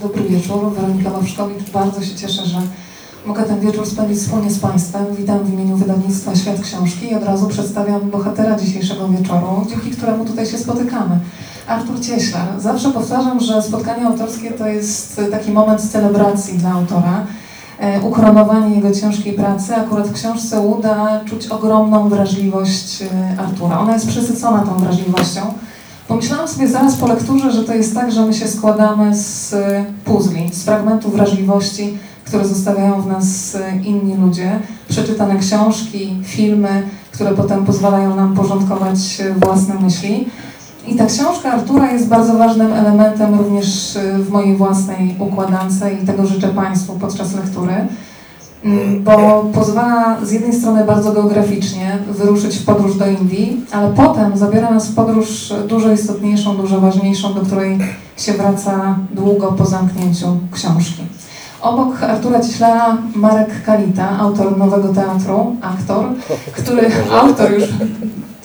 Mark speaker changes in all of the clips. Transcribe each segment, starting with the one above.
Speaker 1: Dobry wieczór, Weronika Wawrzkowicz. Bardzo się cieszę, że mogę ten wieczór spędzić wspólnie z Państwem. Witam w imieniu wydawnictwa Świat Książki i od razu przedstawiam bohatera dzisiejszego wieczoru, dzięki któremu tutaj się spotykamy. Artur Cieślar. Zawsze powtarzam, że spotkanie autorskie to jest taki moment celebracji dla autora, e, ukoronowanie jego ciężkiej pracy. Akurat w książce uda czuć ogromną wrażliwość e, Artura. Ona jest przesycona tą wrażliwością. Pomyślałam sobie zaraz po lekturze, że to jest tak, że my się składamy z e, puzli, z fragmentów wrażliwości, które zostawiają w nas e, inni ludzie, przeczytane książki, filmy, które potem pozwalają nam porządkować e, własne myśli. I ta książka Artura jest bardzo ważnym elementem również w mojej własnej układance i tego życzę Państwu podczas lektury, bo pozwala z jednej strony bardzo geograficznie wyruszyć w podróż do Indii, ale potem zabiera nas w podróż dużo istotniejszą, dużo ważniejszą, do której się wraca długo po zamknięciu książki. Obok Artura Cieślara Marek Kalita, autor Nowego Teatru, aktor, który autor już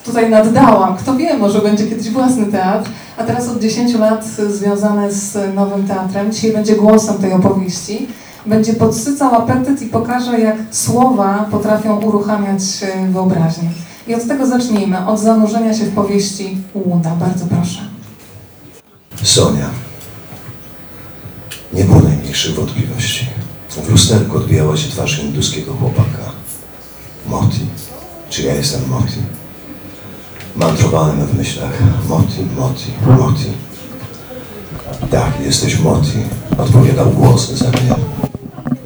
Speaker 1: tutaj naddałam. Kto wie, może będzie kiedyś własny teatr, a teraz od 10 lat związany z Nowym Teatrem. Dzisiaj będzie głosem tej opowieści. Będzie podsycał apetyt i pokaże, jak słowa potrafią uruchamiać e, wyobraźnię. I od tego zacznijmy, od zanurzenia się w powieści Łuda. Bardzo proszę.
Speaker 2: Sonia. Nie było najmniejszych wątpliwości. W lusterku odbijała się twarz hinduskiego chłopaka. Moti. Czy ja jestem Moti? Mantrowałem w myślach. Moti, Moti, Moti. Tak, jesteś Moti. Odpowiadał głos za mnie.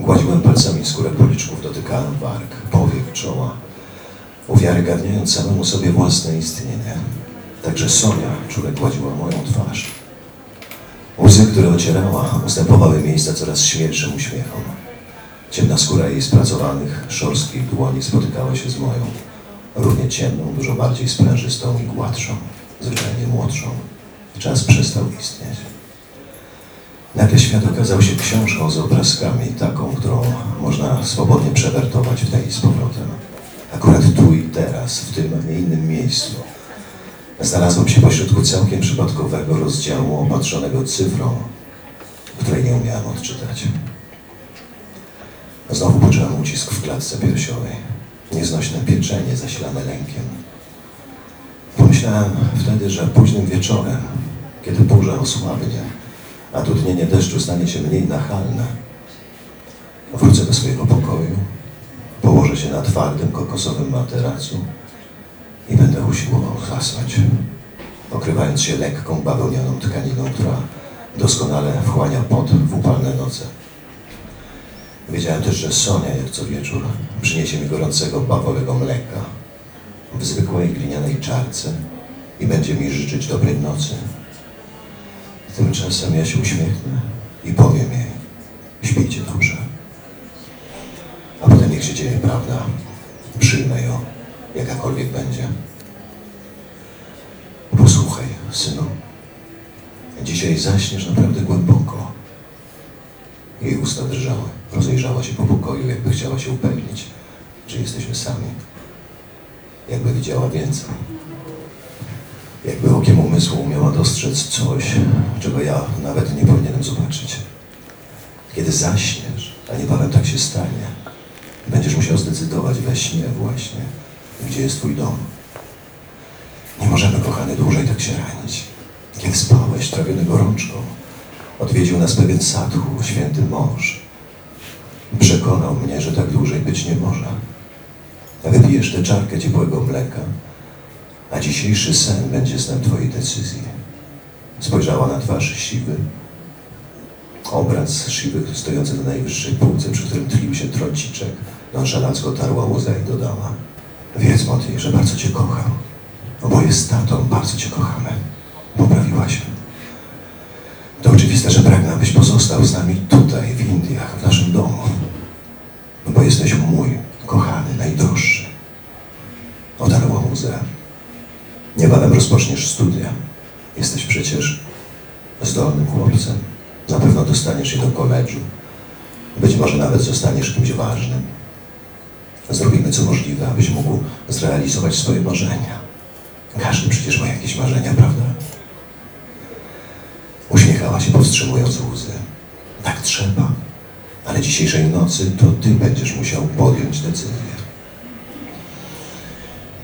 Speaker 2: Gładziłem palcami skórę policzków, dotykałem warg, powiek, czoła. Uwiarygadniając samemu sobie własne istnienie. Także Sonia czule gładziła moją twarz. Łzy, które ocierała, ustępowały miejsca coraz śmielszym uśmiechom. Ciemna skóra jej spracowanych, szorstkich dłoni spotykała się z moją. Równie ciemną, dużo bardziej sprężystą i gładszą, zwyczajnie młodszą. Czas przestał istnieć. Nagle świat okazał się książką z obrazkami, taką, którą można swobodnie przewertować tej i z powrotem. Akurat tu i teraz, w tym, a nie innym miejscu. Znalazłem się pośrodku całkiem przypadkowego rozdziału opatrzonego cyfrą, której nie umiałem odczytać. Znowu poczułem ucisk w klatce piersiowej. Nieznośne pieczenie zasilane lękiem. Pomyślałem wtedy, że późnym wieczorem, kiedy burza osłabnie, a dudnienie deszczu stanie się mniej nachalne, wrócę do swojego pokoju, położę się na twardym kokosowym materacu i będę usiłował zasnąć, pokrywając się lekką bawełnianą tkaniną, która doskonale wchłania pot w upalne noce. Wiedziałem też, że Sonia, jak co wieczór, przyniesie mi gorącego bawolego mleka w zwykłej glinianej czarce i będzie mi życzyć dobrej nocy. Tymczasem ja się uśmiechnę i powiem jej, śpijcie dobrze. A potem niech się dzieje prawda, przyjmę ją, jakakolwiek będzie. Posłuchaj, synu, dzisiaj zaśniesz naprawdę głęboko. Jej usta drżały, rozejrzała się po pokoju, jakby chciała się upewnić, że jesteśmy sami. Jakby widziała więcej. Jakby okiem umysłu umiała dostrzec coś, czego ja nawet nie powinienem zobaczyć. Kiedy zaśniesz, a niebawem tak się stanie, będziesz musiał zdecydować we śnie właśnie, gdzie jest twój dom. Nie możemy, kochany, dłużej tak się ranić. Kiedy spałeś, trawiony gorączką, odwiedził nas pewien sadhu, święty mąż. Przekonał mnie, że tak dłużej być nie może. Wypijesz tę czarkę ciepłego mleka, a dzisiejszy sen będzie snem Twojej decyzji. Spojrzała na twarz siwy. Obraz siwy stojący na najwyższej półce, przy którym tlił się trociczek. Nonszalancko tarła łza i dodała. Wiedz, Moti, że bardzo Cię kocham. Oboje z tatą bardzo Cię kochamy. Poprawiła się. To oczywiste, że pragnę, abyś pozostał z nami tutaj, w Indiach, w naszym domu. Bo jesteś mój, kochany, najdroższy. Otarła łzę. Niebawem rozpoczniesz studia. Jesteś przecież zdolnym chłopcem. Na pewno dostaniesz się do koledżu. Być może nawet zostaniesz kimś ważnym. Zrobimy co możliwe, abyś mógł zrealizować swoje marzenia. Każdy przecież ma jakieś marzenia, prawda? Uśmiechała się, powstrzymując łzy. trzeba. Ale dzisiejszej nocy to ty będziesz musiał podjąć decyzję.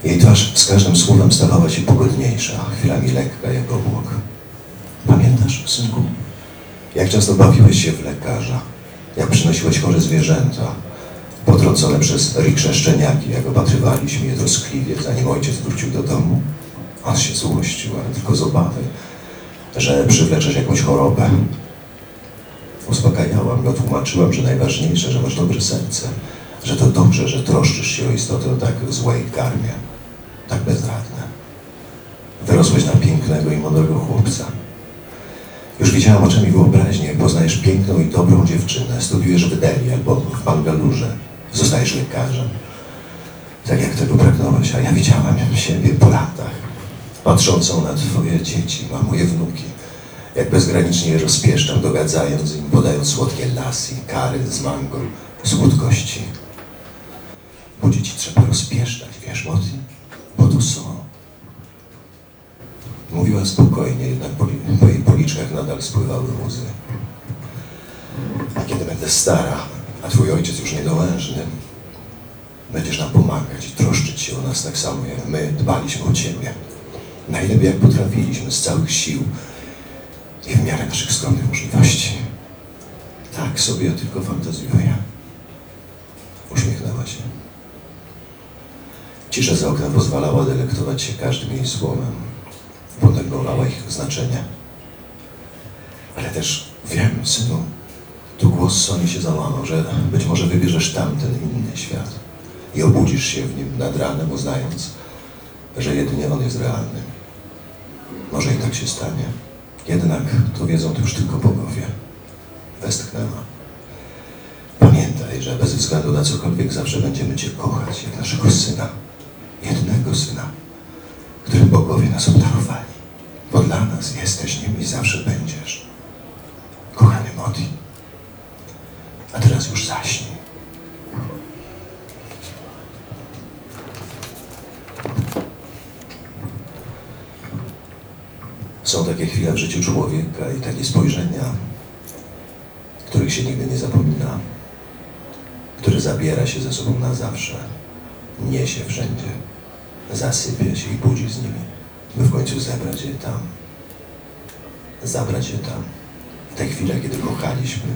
Speaker 2: Jej twarz z każdym słowem stawała się pogodniejsza, chwilami lekka jak obłok. Pamiętasz, synku? Jak często bawiłeś się w lekarza, jak przynosiłeś chore zwierzęta, potrącone przez riksze szczeniaki, jak opatrywaliśmy je troskliwie, zanim ojciec wrócił do domu. On się złościł, ale tylko z obawy, że przywleczesz jakąś chorobę. Uspokajałam go, tłumaczyłam, że najważniejsze, że masz dobre serce, że to dobrze, że troszczysz się o istotę o tak złej karmie, tak bezradne. Wyrosłeś na pięknego i mądrego chłopca. Już widziałam oczami wyobraźni, jak poznajesz piękną i dobrą dziewczynę, studiujesz w Delhi albo w Bangalurze, zostajesz lekarzem. Tak jak tego pragnąłeś, a ja widziałam siebie po latach, patrzącą na twoje dzieci, na moje wnuki, jak bezgranicznie je rozpieszczam, dogadzając im, podając słodkie lasy, kary z mango, słodkości. Bo dzieci trzeba rozpieszczać, wiesz, Moti? Bo to są. Mówiła spokojnie, jednak po, po jej policzkach nadal spływały łzy. A kiedy będę stara, a twój ojciec już niedołężny, będziesz nam pomagać i troszczyć się o nas tak samo, jak my dbaliśmy o ciebie. Najlepiej jak potrafiliśmy, z całych sił i w miarę naszych skromnych możliwości. Tak sobie tylko fantazjuję. Uśmiechnęła się. Cisza za oknem pozwalała delektować się każdym jej słowem. Podneglowała ich znaczenie. Ale też wiem, synu, tu głos Soni się załamał, że być może wybierzesz tamten inny świat i obudzisz się w nim nad ranem, uznając, że jedynie on jest realny. Może i tak się stanie. Jednak to wiedzą to już tylko bogowie. Westchnęła. Pamiętaj, że bez względu na cokolwiek zawsze będziemy Cię kochać, jak naszego syna. Jednego syna, którym bogowie nas obdarowali. Bo dla nas jesteś nim i zawsze będziesz. Kochany Modi. A teraz już zaśnij. Są takie chwile w życiu człowieka i takie spojrzenia, których się nigdy nie zapomina, które zabiera się ze sobą na zawsze, niesie wszędzie, zasypie się i budzi z nimi, by w końcu zebrać je tam, zabrać je tam, te chwile, kiedy kochaliśmy,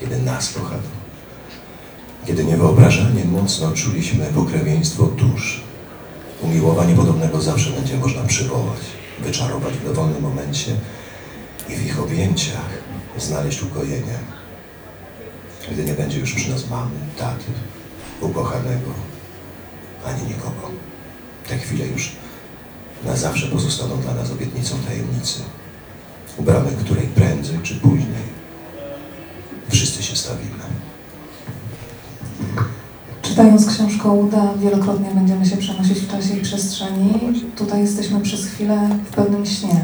Speaker 2: kiedy nas kochano, kiedy niewyobrażalnie mocno czuliśmy pokrewieństwo dusz. Umiłowanie podobnego zawsze będzie można przywołać, wyczarować w dowolnym momencie i w ich objęciach znaleźć ukojenie. Gdy nie będzie już przy nas mamy, taty, ukochanego, ani nikogo. Te chwile już na zawsze pozostaną dla nas obietnicą tajemnicy, u bramy której prędzej czy później wszyscy się stawimy.
Speaker 1: Czytając książkę Uda, wielokrotnie będziemy się przenosić w czasie i przestrzeni. Tutaj jesteśmy przez chwilę w pewnym śnie.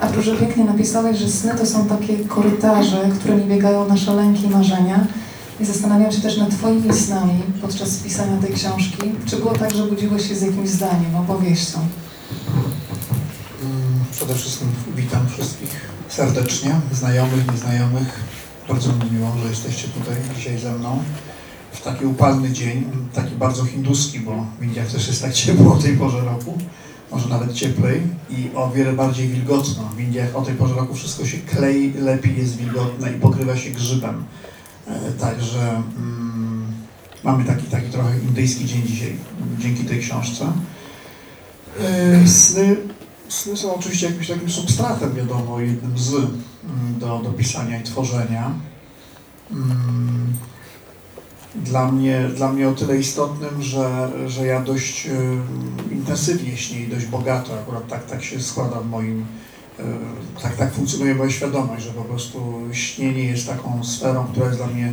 Speaker 1: A proszę pięknie napisałeś, że sny to są takie korytarze, którymi biegają nasze lęki i marzenia. I zastanawiam się też nad Twoimi snami podczas pisania tej książki. Czy było tak, że budziłeś się z jakimś zdaniem, opowieścią?
Speaker 3: Mm, Przede wszystkim witam wszystkich serdecznie, znajomych, nieznajomych. Bardzo mi miło, że jesteście tutaj dzisiaj ze mną. W taki upalny dzień, taki bardzo hinduski, bo w Indiach też jest tak ciepło o tej porze roku, może nawet cieplej i o wiele bardziej wilgotno. W Indiach o tej porze roku wszystko się klei, lepiej jest wilgotne i pokrywa się grzybem. E, Także mm, mamy taki, taki trochę indyjski dzień dzisiaj, dzięki tej książce. E, Sny Sny są oczywiście jakimś takim substratem, wiadomo, jednym z mm, do, do pisania i tworzenia. Mm, Dla mnie, dla mnie o tyle istotnym, że, że ja dość y, intensywnie śnię i dość bogato, akurat tak, tak się składa w moim, tak, tak funkcjonuje moja świadomość, że po prostu śnienie jest taką sferą, która jest dla mnie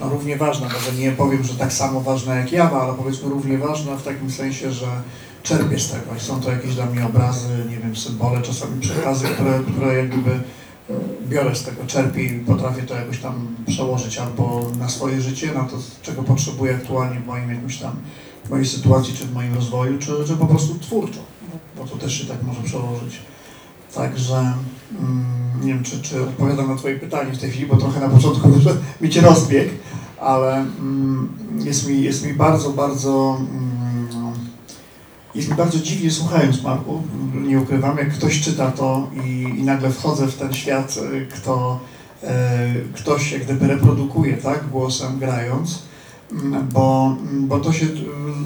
Speaker 3: no, równie ważna, może nie powiem, że tak samo ważna jak jawa, ale powiedzmy równie ważna w takim sensie, że czerpię z tego. I są to jakieś dla mnie obrazy, nie wiem, symbole, czasami przekazy, które, które jak gdyby biorę z tego, czerpię i potrafię to jakoś tam przełożyć albo na swoje życie, na to, czego potrzebuję aktualnie w moim jakimś tam, w mojej sytuacji, czy w moim rozwoju, czy, czy po prostu twórczo, bo to też się tak może przełożyć. Także mm, nie wiem, czy, czy odpowiadam na Twoje pytanie w tej chwili, bo trochę na początku mi Cię rozbieg, ale mm, jest, mi, jest mi bardzo, bardzo mm, jest mi bardzo dziwnie słuchając Marku, nie ukrywam, jak ktoś czyta to i, i nagle wchodzę w ten świat, y, kto e, ktoś jak gdyby reprodukuje, tak, głosem grając, bo, bo to się y,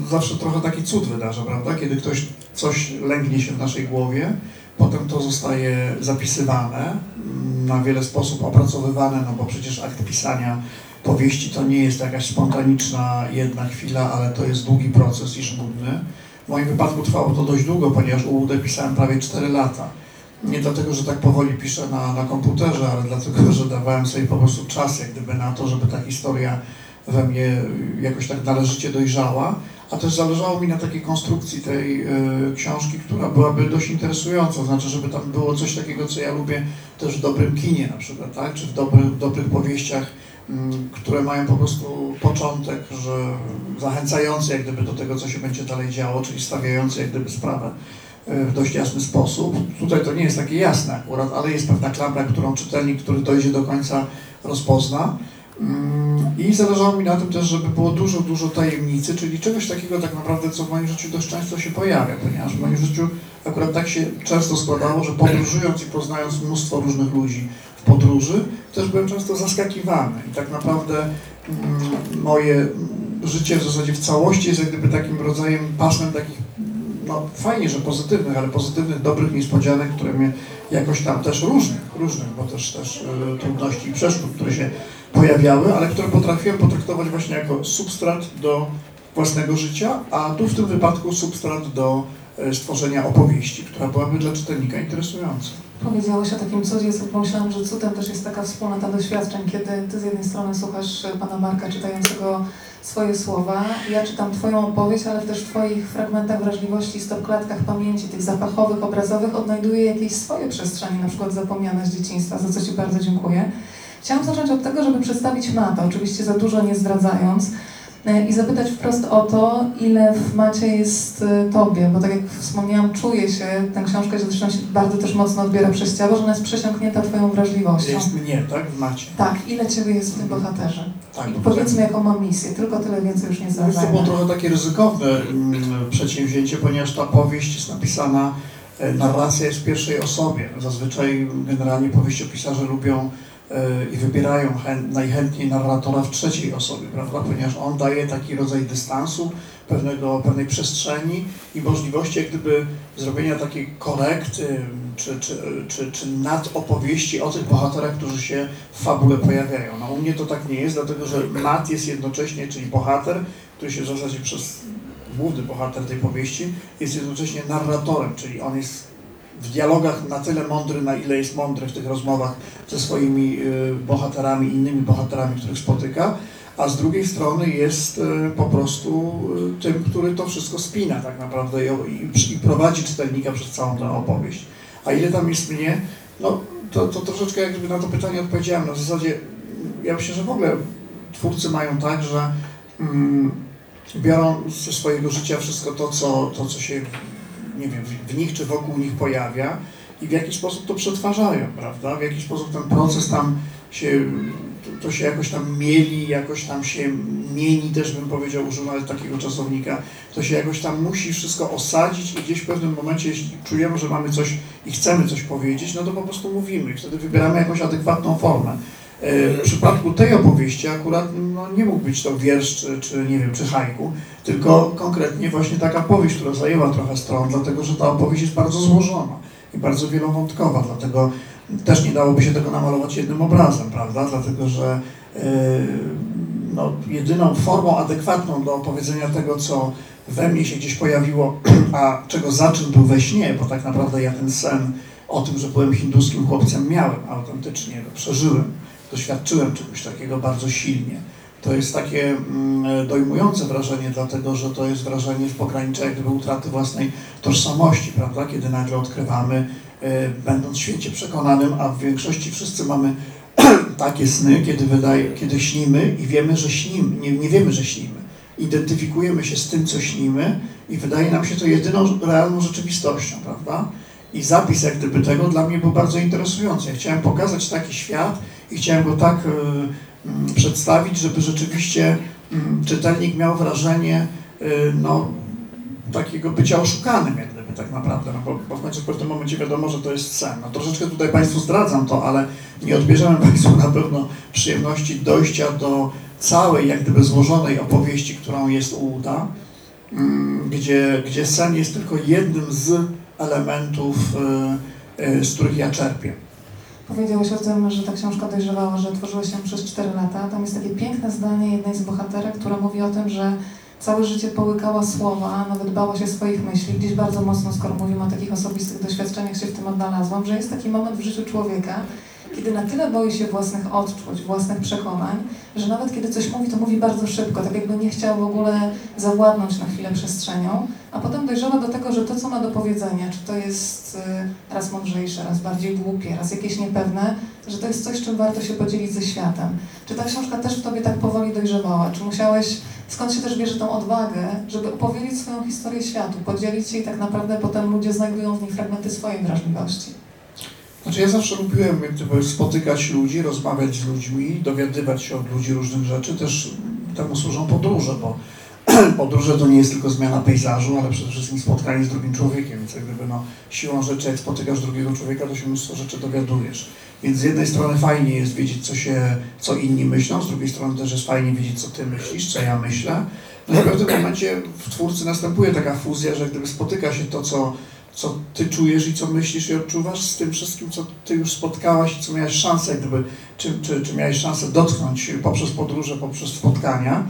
Speaker 3: zawsze trochę taki cud wydarza, prawda, kiedy ktoś coś lęgnie się w naszej głowie, potem to zostaje zapisywane, mm, na wiele sposób opracowywane, no bo przecież akt pisania powieści to nie jest jakaś spontaniczna jedna chwila, ale to jest długi proces i żmudny. W moim wypadku trwało to dość długo, ponieważ UUD pisałem prawie 4 lata. Nie dlatego, że tak powoli piszę na, na komputerze, ale dlatego, że dawałem sobie po prostu czas jak gdyby na to, żeby ta historia we mnie jakoś tak należycie dojrzała, a też zależało mi na takiej konstrukcji tej y, książki, która byłaby dość interesująca, znaczy, żeby tam było coś takiego, co ja lubię też w dobrym kinie na przykład, tak? czy w dobrych, dobrych powieściach, mm, które mają po prostu początek, że zachęcający jak gdyby do tego, co się będzie dalej działo, czyli stawiający jak gdyby sprawę y, w dość jasny sposób. Tutaj to nie jest takie jasne akurat, ale jest pewna klamra, którą czytelnik, który dojdzie do końca, rozpozna. Mm, I zależało mi na tym też, żeby było dużo, dużo tajemnicy, czyli czegoś takiego tak naprawdę, co w moim życiu dość często się pojawia, ponieważ w moim życiu akurat tak się często składało, że podróżując i poznając mnóstwo różnych ludzi w podróży, też byłem często zaskakiwany. I tak naprawdę mm, moje życie w zasadzie w całości jest jak gdyby takim rodzajem pasmem takich, no fajnie, że pozytywnych, ale pozytywnych, dobrych niespodzianek, które mnie jakoś tam też różnych, różnych, bo też, też y, trudności i przeszkód, które się pojawiały, ale które potrafiłem potraktować właśnie jako substrat do własnego życia, a tu w tym wypadku substrat do e, stworzenia opowieści, która byłaby dla czytelnika interesująca.
Speaker 1: Powiedziałeś o takim cudzie, co pomyślałam, że cudem też jest taka wspólnota doświadczeń, kiedy ty z jednej strony słuchasz e, pana Marka czytającego swoje słowa, ja czytam twoją opowieść, ale też w twoich fragmentach wrażliwości, stopklatkach pamięci, tych zapachowych, obrazowych odnajduję jakieś swoje przestrzenie, na przykład zapomniane z dzieciństwa, za co ci bardzo dziękuję. Chciałam zacząć od tego, żeby przedstawić Matę, oczywiście za dużo nie zdradzając, e, i zapytać wprost o to, ile w Macie jest e, Tobie, bo tak jak wspomniałam, czuję się, tę książkę zresztą się bardzo też mocno odbiera przez ciało, że ona jest przesiąknięta Twoją wrażliwością.
Speaker 3: Jest mnie, tak? W macie.
Speaker 1: Tak, ile Ciebie jest w tym bohaterze?
Speaker 3: Tak,
Speaker 1: I powiedzmy, jaką ma misję, tylko tyle więcej już nie
Speaker 3: To było trochę takie ryzykowne mm, przedsięwzięcie, ponieważ ta powieść jest napisana, e, narracja jest w pierwszej osobie. Zazwyczaj generalnie powieściopisarze lubią i wybierają chę- najchętniej narratora w trzeciej osobie, prawda? Ponieważ on daje taki rodzaj dystansu, pewnego, pewnej przestrzeni i możliwości jak gdyby zrobienia takiej korekty czy, czy, czy, czy nadopowieści o tych bohaterach, którzy się w fabule pojawiają. No u mnie to tak nie jest, dlatego że Matt jest jednocześnie, czyli bohater, który się w zasadzie przez główny bohater tej powieści jest jednocześnie narratorem, czyli on jest w dialogach na tyle mądry, na ile jest mądry w tych rozmowach ze swoimi y, bohaterami, innymi bohaterami, których spotyka, a z drugiej strony jest y, po prostu y, tym, który to wszystko spina tak naprawdę i, prowadzi czytelnika przez całą tę opowieść. A ile tam jest mnie, no to, to troszeczkę jakby na to pytanie odpowiedziałem. Na zasadzie ja myślę, że w ogóle twórcy mają tak, że mm, biorą ze swojego życia wszystko to, co, to, co się nie wiem, w, nich czy wokół nich pojawia i w jakiś sposób to przetwarzają, prawda? W jakiś sposób ten proces tam się, to, to się jakoś tam mieli, jakoś tam się mieni, też bym powiedział, używając takiego czasownika, to się jakoś tam musi wszystko osadzić i gdzieś w pewnym momencie, jeśli czujemy, że mamy coś i chcemy coś powiedzieć, no to po prostu mówimy i wtedy wybieramy jakąś adekwatną formę. W przypadku tej opowieści akurat no, nie mógł być to wiersz, czy, czy nie wiem, czy haiku, tylko konkretnie właśnie taka powieść, która zajęła trochę stron, dlatego że ta opowieść jest bardzo złożona i bardzo wielowątkowa, dlatego też nie dałoby się tego namalować jednym obrazem, prawda? Dlatego, że e, no, jedyną formą adekwatną do opowiedzenia tego, co we mnie się gdzieś pojawiło, a czego zaczyn był we śnie, bo tak naprawdę ja ten sen o tym, że byłem hinduskim chłopcem miałem autentycznie, przeżyłem, doświadczyłem czegoś takiego bardzo silnie. To jest takie mm, dojmujące wrażenie, dlatego że to jest wrażenie w pograniczu jak gdyby utraty własnej tożsamości, prawda? Kiedy nagle odkrywamy, e, będąc święcie przekonanym, a w większości wszyscy mamy takie sny, kiedy, wydaje, kiedy śnimy i wiemy, że śnimy, nie, nie wiemy, że śnimy. Identyfikujemy się z tym, co śnimy i wydaje nam się to jedyną realną rzeczywistością, prawda? i zapis jak gdyby tego dla mnie był bardzo interesujący. Ja chciałem pokazać taki świat i chciałem go tak y, mm, przedstawić, żeby rzeczywiście mm, czytelnik miał wrażenie y, no, takiego bycia oszukanym jak gdyby tak naprawdę, no bo, bo w końcu w pewnym momencie wiadomo, że to jest sen. No troszeczkę tutaj Państwu zdradzam to, ale nie odbierzemy Państwu na pewno przyjemności dojścia do całej jak gdyby złożonej opowieści, którą jest Uda, mm, gdzie, gdzie sen jest tylko jednym z elementów, y, z których ja czerpię.
Speaker 1: Powiedziałeś o tym, że ta książka dojrzewała, że tworzyła się przez 4 lata. Tam jest takie piękne zdanie jednej z bohaterek, która mówi o tym, że całe życie połykała słowa, nawet bała się swoich myśli. Gdzieś bardzo mocno, skoro mówimy o takich osobistych doświadczeniach, się w tym odnalazłam, że jest taki moment w życiu człowieka, kiedy na tyle boi się własnych odczuć, własnych przekonań, że nawet kiedy coś mówi, to mówi bardzo szybko, tak jakby nie chciał w ogóle zawładnąć na chwilę przestrzenią, a potem dojrzewa do tego, że to, co ma do powiedzenia, czy to jest y, raz mądrzejsze, raz bardziej głupie, raz jakieś niepewne, że to jest coś, czym warto się podzielić ze światem. Czy ta książka też w Tobie tak powoli dojrzewała? Czy musiałeś, skąd się też bierze tą odwagę, żeby opowiedzieć swoją historię światu, podzielić się i tak naprawdę potem ludzie znajdują w niej fragmenty swojej wrażliwości?
Speaker 3: Znaczy ja zawsze lubiłem jak gdyby spotykać ludzi, rozmawiać z ludźmi, dowiadywać się od ludzi różnych rzeczy. Też temu służą podróże, bo podróże to nie jest tylko zmiana pejzażu, ale przede wszystkim spotkanie z drugim człowiekiem. Więc jak gdyby no, siłą rzeczy, jak spotykasz drugiego człowieka, to się mnóstwo rzeczy dowiadujesz. Więc z jednej strony fajnie jest wiedzieć, co, się, co inni myślą, z drugiej strony też jest fajnie wiedzieć, co ty myślisz, co ja myślę. No i w pewnym momencie w twórcy następuje taka fuzja, że gdyby spotyka się to, co co ty czujesz i co myślisz i odczuwasz z tym wszystkim, co ty już spotkałaś i co miałeś szansę, gdyby, czy, czy, czy miałeś szansę dotknąć poprzez podróże, poprzez spotkania.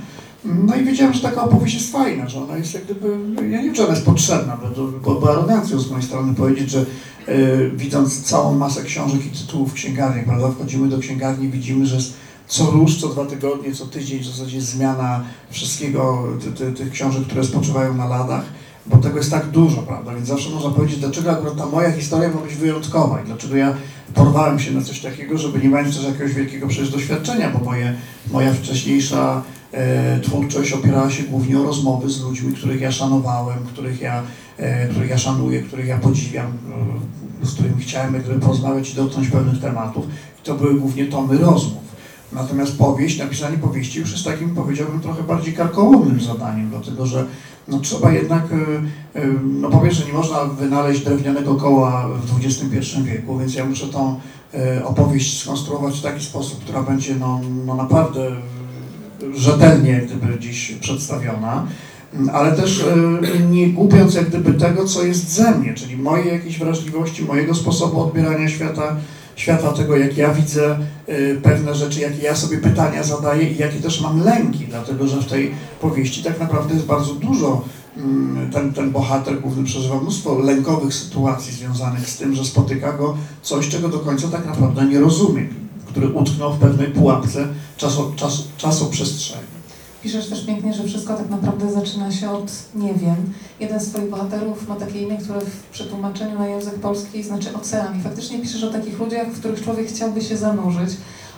Speaker 3: No i wiedziałem, że taka opowieść jest fajna, że ona jest jak gdyby, ja nie wiem, czy ona jest potrzebna, bo byłoby arogancją z mojej strony powiedzieć, że yy, widząc całą masę książek i tytułów w księgarni, prawda, wchodzimy do księgarni, widzimy, że jest co róż, co dwa tygodnie, co tydzień w zasadzie zmiana wszystkiego, ty, ty, tych książek, które spoczywają na ladach bo tego jest tak dużo, prawda? Więc zawsze można powiedzieć, dlaczego akurat ta moja historia ma być wyjątkowa i dlaczego ja porwałem się na coś takiego, żeby nie mając też jakiegoś wielkiego przecież doświadczenia, bo moje, moja wcześniejsza e, twórczość opierała się głównie o rozmowy z ludźmi, których ja szanowałem, których ja, e, których ja szanuję, których ja podziwiam, e, z którymi chciałem jakby porozmawiać i dotknąć pewnych tematów. I to były głównie tomy rozmów. Natomiast powieść, napisanie powieści już jest takim, powiedziałbym, trochę bardziej karkołomnym zadaniem, dlatego że no, trzeba jednak, y, y, no po pierwsze nie można wynaleźć drewnianego koła w XXI wieku, więc ja muszę tą y, opowieść skonstruować w taki sposób, która będzie no, no naprawdę rzetelnie gdyby dziś przedstawiona, ale też nie gubiąc jak gdyby tego, co jest ze mnie, czyli mojej jakiejś wrażliwości, mojego sposobu odbierania świata, świata tego, jak ja widzę y, pewne rzeczy, jakie ja sobie pytania zadaję i jakie też mam lęki, dlatego że w tej powieści tak naprawdę jest bardzo dużo. Mm, ten, ten bohater główny przeżywa mnóstwo lękowych sytuacji związanych z tym, że spotyka go coś, czego do końca tak naprawdę nie rozumie, który utknął w pewnej pułapce czaso, czas, czasoprzestrzeni.
Speaker 1: Piszesz też pięknie, że wszystko tak naprawdę zaczyna się od nie wiem. Jeden z Twoich bohaterów ma takie imię, które w przetłumaczeniu na język polski znaczy ocean. I faktycznie piszesz o takich ludziach, w których człowiek chciałby się zanurzyć.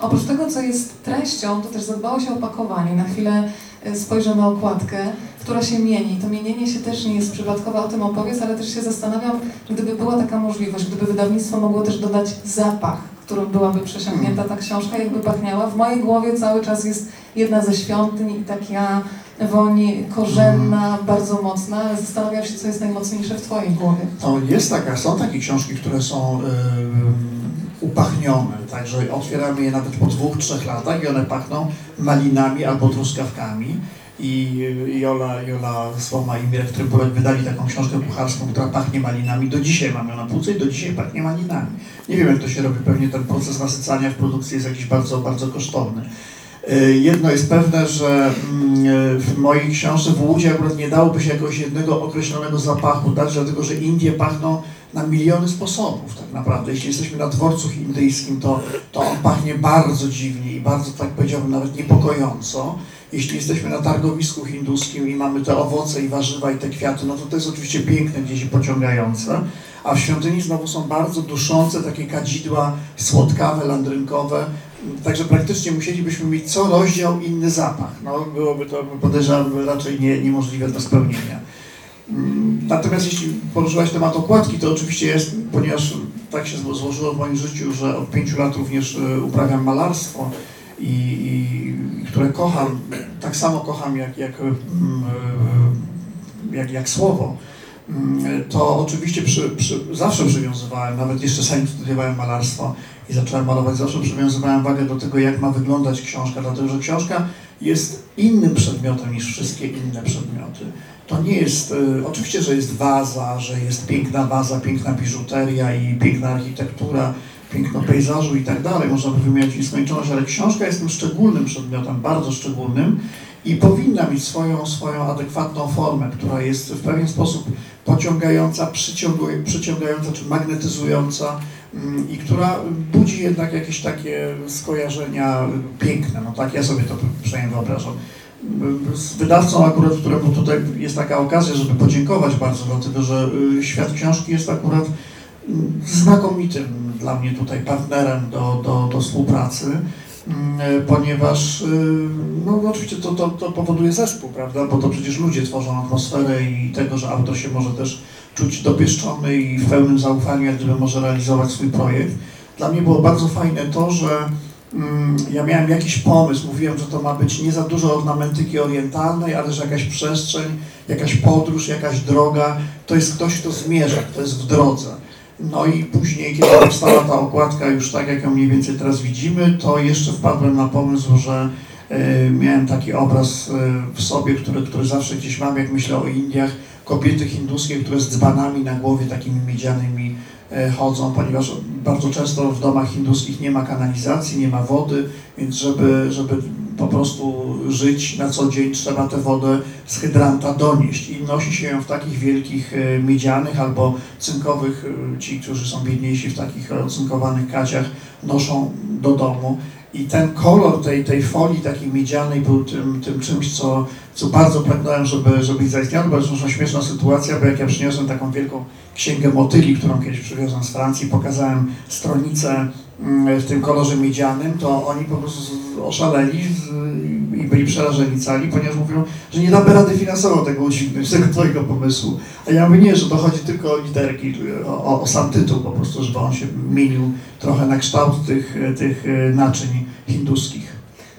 Speaker 1: Oprócz tego, co jest treścią, to też zadbało się o opakowanie. Na chwilę e, spojrzę na okładkę, która się mieni. To mienienie się też nie jest przypadkowe, o tym opowiedz, ale też się zastanawiam, gdyby była taka możliwość, gdyby wydawnictwo mogło też dodać zapach, którym byłaby przesiąknięta ta książka, jakby pachniała. W mojej głowie cały czas jest jedna ze świątyń i taka woń korzenna, bardzo mocna, ale zastanawiam się, co jest najmocniejsze w Twojej głowie.
Speaker 3: No, jest taka, są takie książki, które są yy, upachnione, także otwieramy je nawet po dwóch, trzech latach i one pachną malinami albo truskawkami. I Jola, Jola Słoma i Mirek Trybulek wydali taką książkę kucharską, która pachnie malinami. Do dzisiaj mam ją na półce i do dzisiaj pachnie malinami. Nie wiem, jak to się robi, pewnie ten proces nasycania w produkcji jest jakiś bardzo, bardzo kosztowny. Y, jedno jest pewne, że mm, w mojej książce w Łudzie akurat nie dałoby się jakiegoś jednego określonego zapachu dać, dlatego że Indie pachną na miliony sposobów tak naprawdę. Jeśli jesteśmy na dworcu indyjskim, to, to on pachnie bardzo dziwnie i bardzo, tak powiedziałbym, nawet niepokojąco. Jeśli jesteśmy na targowisku hinduskim i mamy te owoce i warzywa i te kwiaty, no to to jest oczywiście piękne gdzieś pociągające. A w świątyni znowu są bardzo duszące takie kadzidła słodkawe, landrynkowe, Także praktycznie musielibyśmy mieć co rozdział inny zapach. No, byłoby to, podejrzewam, raczej nie, niemożliwe do spełnienia. Mm, Natomiast jeśli poruszyłaś temat okładki, to oczywiście jest, ponieważ tak się zło- złożyło w moim życiu, że od pięciu lat również e, uprawiam malarstwo i, i, które kocham, tak samo kocham jak, jak, mm, e, jak, jak słowo, mm, to oczywiście przy, przy, zawsze przywiązywałem, nawet jeszcze zanim studiowałem malarstwo i zacząłem malować, zawsze przywiązywałem wagę do tego, jak ma wyglądać książka, dlatego że książka jest innym przedmiotem niż wszystkie inne przedmioty. To nie jest, y, oczywiście, że jest waza, że jest piękna waza, piękna biżuteria i piękna architektura, piękno pejzażu i tak dalej, można by wymieniać nieskończoność, ale książka jest tym szczególnym przedmiotem, bardzo szczególnym i powinna mieć swoją, swoją adekwatną formę, która jest w pewien sposób pociągająca, przyciągająca czy magnetyzująca mm, i która budzi jednak jakieś takie skojarzenia piękne, no tak ja sobie to przynajmniej wyobrażam. Z wydawcą akurat, któremu tutaj jest taka okazja, żeby podziękować bardzo, dlatego że y, świat książki jest akurat znakomitym dla mnie tutaj partnerem do, do, do współpracy, mm, ponieważ y, no oczywiście to, to, to powoduje zespół, prawda, bo to przecież ludzie tworzą atmosferę i tego, że autor się może też czuć dopieszczony i w pełnym zaufaniu, jak gdyby może realizować swój projekt. Dla mnie było bardzo fajne to, że Mm, ja miałem jakiś pomysł, mówiłem, że to ma być nie za dużo ornamentyki orientalnej, ale że jakaś przestrzeń, jakaś podróż, jakaś droga, to jest ktoś, kto zmierza, kto jest w drodze. No i później, kiedy powstała ta okładka już tak, jak ją mniej więcej teraz widzimy, to jeszcze wpadłem na pomysł, że e, miałem taki obraz e, w sobie, który, który zawsze gdzieś mam, jak myślę o Indiach, kobiety hinduskie, które z dzbanami na głowie takimi miedzianymi e, chodzą, ponieważ bardzo często w domach hinduskich nie ma kanalizacji, nie ma wody, więc żeby, żeby po prostu żyć na co dzień trzeba tę wodę z hydranta donieść i nosi się ją w takich wielkich e, miedzianych albo cynkowych, e, ci, którzy są biedniejsi w takich ocynkowanych kaciach noszą do domu i ten kolor tej, tej folii takiej miedzianej był tym, tym czymś, co, co bardzo pragnąłem, żeby, żeby zaistniało. Bardzo zresztą śmieszna sytuacja, bo jak ja przyniosłem taką wielką księgę motyli, którą kiedyś przywiozłem z Francji, pokazałem stronicę w tym kolorze miedzianym, to oni po prostu oszaleli i byli przerażeni cali, ponieważ mówią, że nie damy rady finansowo tego udźwignąć, tego twojego pomysłu. A ja mówię, nie, że to chodzi tylko o literki, o, o, o sam tytuł po prostu, żeby on się mienił trochę na kształt tych, tych e, naczyń hinduskich.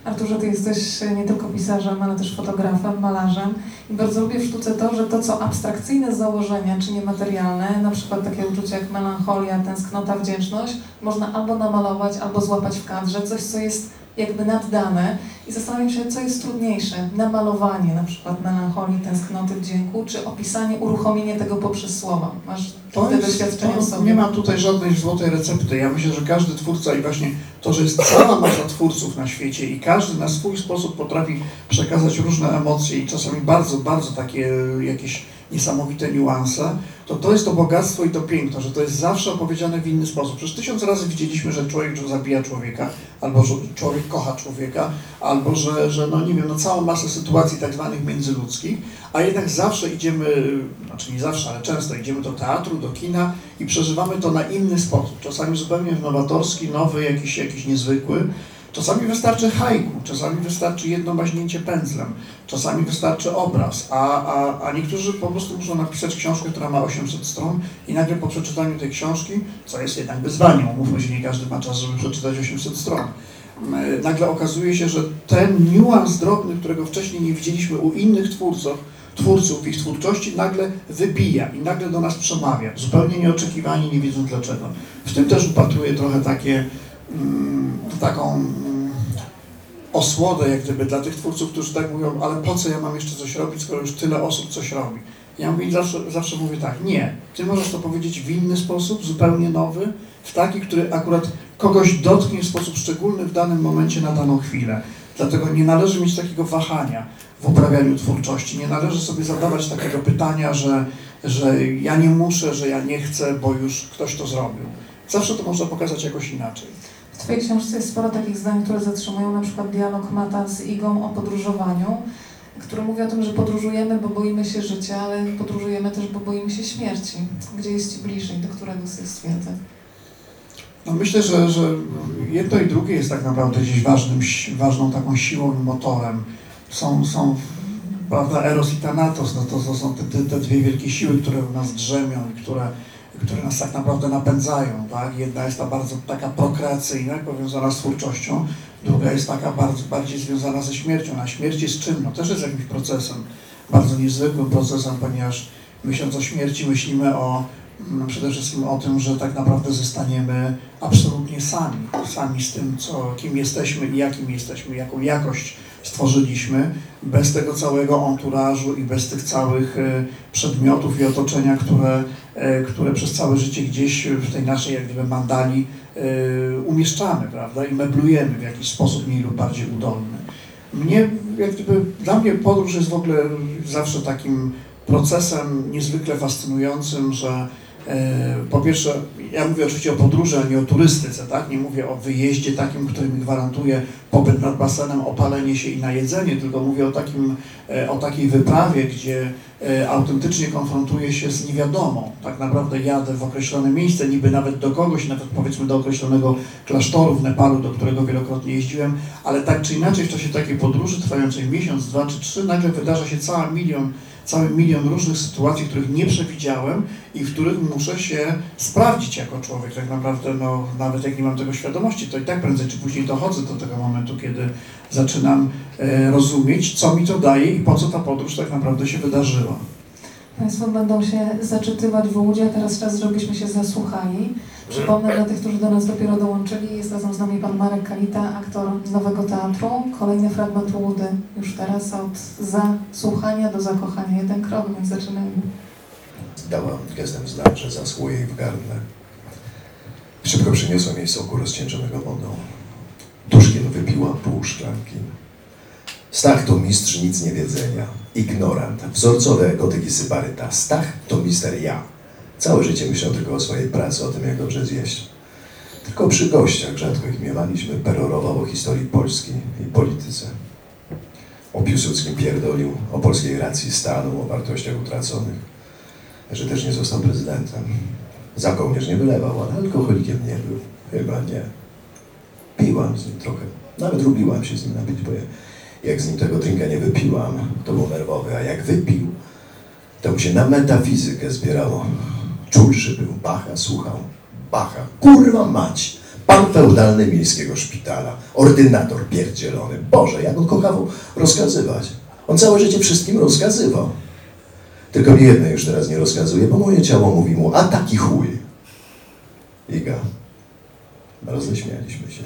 Speaker 1: Arturze, ty jesteś nie tylko pisarzem, ale też fotografem, malarzem. I bardzo lubię w sztuce to, że to, co abstrakcyjne założenia, czy niematerialne, na przykład takie uczucie jak melancholia, tęsknota, wdzięczność, można albo namalować, albo złapać w kadrze, coś, co jest jakby naddane i zastanawiam się, co jest trudniejsze, namalowanie na przykład melancholii, tęsknoty, wdzięku, czy opisanie, uruchomienie tego poprzez słowa. Masz
Speaker 3: To
Speaker 1: te
Speaker 3: jest,
Speaker 1: doświadczenia
Speaker 3: to,
Speaker 1: sobie.
Speaker 3: nie ma tutaj żadnej złotej recepty. Ja myślę, że każdy twórca i właśnie to, że jest cała masa twórców na świecie i każdy na swój sposób potrafi przekazać różne emocje i czasami bardzo, bardzo takie jakieś niesamowite niuanse, to to jest to bogactwo i to piękno, że to jest zawsze opowiedziane w inny sposób. Przecież tysiąc razy widzieliśmy, że człowiek zabija człowieka, albo że człowiek kocha człowieka, albo że, że no nie wiem, no całą masę sytuacji tak zwanych międzyludzkich, a jednak zawsze idziemy, znaczy nie zawsze, ale często idziemy do teatru, do kina i przeżywamy to na inny sposób. Czasami zupełnie nowatorski, nowy, jakiś, jakiś niezwykły. Czasami wystarczy haiku, czasami wystarczy jedno maźnięcie pędzlem, czasami wystarczy obraz, a, a, a niektórzy po prostu muszą napisać książkę, która ma 800 stron i nagle po przeczytaniu tej książki, co jest jednak wyzwaniem, umówmy się, nie każdy ma czas, żeby przeczytać 800 stron, nagle okazuje się, że ten niuans drobny, którego wcześniej nie widzieliśmy u innych twórców, twórców ich twórczości, nagle wybija i nagle do nas przemawia, zupełnie nieoczekiwanie, nie wiedząc dlaczego. W tym też upatruję trochę takie, taką mm, osłodę jak gdyby dla tych twórców, którzy tak mówią, ale po co ja mam jeszcze coś robić, skoro już tyle osób coś robi. Ja mówię, zawsze, zawsze mówię tak, nie, ty możesz to powiedzieć w inny sposób, zupełnie nowy, w taki, który akurat kogoś dotknie w sposób szczególny w danym momencie na daną chwilę. Dlatego nie należy mieć takiego wahania w uprawianiu twórczości. Nie należy sobie zadawać takiego pytania, że, że ja nie muszę, że ja nie chcę, bo już ktoś to zrobił. Zawsze to można pokazać jakoś inaczej.
Speaker 1: W Twojej książce jest sporo takich zdań, które zatrzymują, na przykład dialog Mata z Igą o podróżowaniu, który mówi o tym, że podróżujemy, bo boimy się życia, ale podróżujemy też, bo boimy się śmierci. Gdzie jest Ci bliżej, do którego z tych stwierdzeń?
Speaker 3: No myślę, że, że jedno i drugie jest tak naprawdę gdzieś ważnym, ważną taką siłą i motorem. Są, są prawda, Eros i Thanatos, no to, to są te, te, dwie wielkie siły, które w nas drzemią i które, które nas tak naprawdę napędzają, tak? Jedna jest ta bardzo taka prokreacyjna, powiązana z twórczością, druga jest taka bardzo, bardziej związana ze śmiercią. A śmierć jest czym? No też jest jakimś procesem, bardzo niezwykłym procesem, ponieważ myśląc o śmierci, myślimy o mm, przede wszystkim o tym, że tak naprawdę zostaniemy absolutnie sami, sami z tym, co, kim jesteśmy i jakim jesteśmy, jaką jakość stworzyliśmy, bez tego całego anturażu i bez tych całych e, przedmiotów i otoczenia, które, e, które przez całe życie gdzieś w tej naszej jak gdyby mandali e, umieszczamy, prawda, i meblujemy w jakiś sposób mniej lub bardziej udolny. Mnie, jak gdyby, dla mnie podróż jest w ogóle zawsze takim procesem niezwykle fascynującym, że po pierwsze, ja mówię oczywiście o podróży, a nie o turystyce, tak? Nie mówię o wyjeździe takim, który mi gwarantuje pobyt nad basenem, opalenie się i najedzenie, tylko mówię o, takim, e, o takiej wyprawie, gdzie e, autentycznie konfrontuję się z niewiadomą. Tak naprawdę jadę w określone miejsce, niby nawet do kogoś, nawet powiedzmy do określonego klasztoru w Nepalu, do którego wielokrotnie jeździłem, ale tak czy inaczej w czasie takiej podróży trwającej miesiąc, dwa czy trzy, nagle wydarza się cała milion cały milion różnych sytuacji, których nie przewidziałem i w których muszę się sprawdzić jako człowiek. Tak naprawdę, no, nawet jak nie mam tego świadomości, to i tak prędzej czy później dochodzę do tego momentu, kiedy zaczynam e, rozumieć, co mi to daje i po co ta podróż tak naprawdę się wydarzyła.
Speaker 1: Państwo będą się zaczytywać w łudzie, teraz czas, żebyśmy się zasłuchali. Przypomnę dla tych, którzy do nas dopiero dołączyli, jest razem z nami pan Marek Kalita, aktor Nowego Teatru. Kolejny fragment Łudy już teraz od zasłuchania do zakochania. Jeden krok, więc zaczynajmy.
Speaker 2: Dała gestem znak, że zaschło jej w gardle. Szybko przyniosłem jej soku rozcieńczonego wodą. Duszkiem wypiła pół szklanki. Stach to mistrz nic nie wiedzenia. Ignorant. Wzorcowy gotyk i sybaryta. Stach to mister ja. Całe życie myślał tylko o swojej pracy, o tym, jak dobrze zjeść. Tylko przy gościach, rzadko ich miewaliśmy, perorował o historii Polski i polityce. O Piłsudskim pierdolił, o polskiej racji stanu, o wartościach utraconych. Że też nie został prezydentem. Za kołnierz nie wylewał, ale alkoholikiem nie był. Chyba nie. Piłam z nim trochę. Nawet lubiłam się z nim napić, bo jak z nim tego drinka nie wypiłam, to był nerwowy, a jak wypił, to mu się na metafizykę zbierało. Czulszy był, Bacha słuchał. Bacha, kurwa mać! Pan feudalny miejskiego szpitala, ordynator pierdzielony. Boże, jak on kochał rozkazywać. On całe życie wszystkim rozkazywał. Tylko mi jedno już teraz nie rozkazuje, bo moje ciało mówi mu, a taki chuj. Iga. Roześmialiśmy się.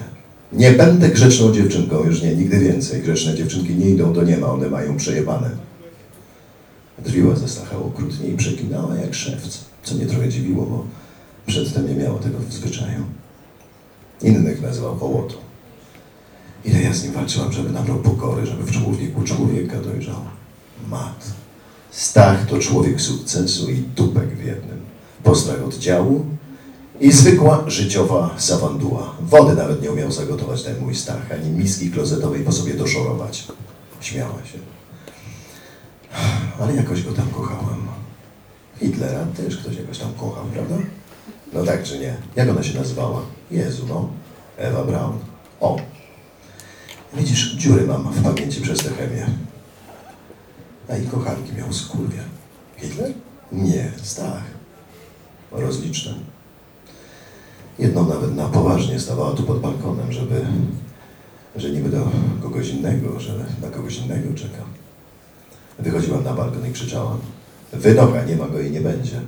Speaker 2: Nie będę grzeczną dziewczynką, już nie, nigdy więcej. Grzeczne dziewczynki nie idą do niema, one mają przejebane. Drwiła ze Stacha okrutnie i przekinała jak szewc, co mnie trochę dziwiło, bo przedtem nie miało tego w zwyczaju. Innych nazywał hołotą. Ile ja z nim walczyłam, żeby nabrał pokory, żeby w człowieku człowieka dojrzał. Mat. Stach to człowiek sukcesu i dupek w jednym. Postrach oddziału i zwykła życiowa sawanduła. Wody nawet nie umiał zagotować ten mój Stach, ani miski klozetowej po sobie doszorować. Śmiała się. Ale jakoś go tam kochałam. Hitlera też ktoś jakoś tam kochał, prawda? No tak czy nie? Jak ona się nazywała? Jezu, no. Ewa Braun. O. Widzisz, dziury mam w pamięci przez tę chemię. A i kochanki miał skurwie. Hitler? Nie, Stach. Rozliczny. Jedną nawet na poważnie stawała tu pod balkonem, żeby, że niby do kogoś innego, że na kogoś innego czeka. Wychodziłam na balkon i krzyczałam. Wynocha, nie ma go i nie będzie.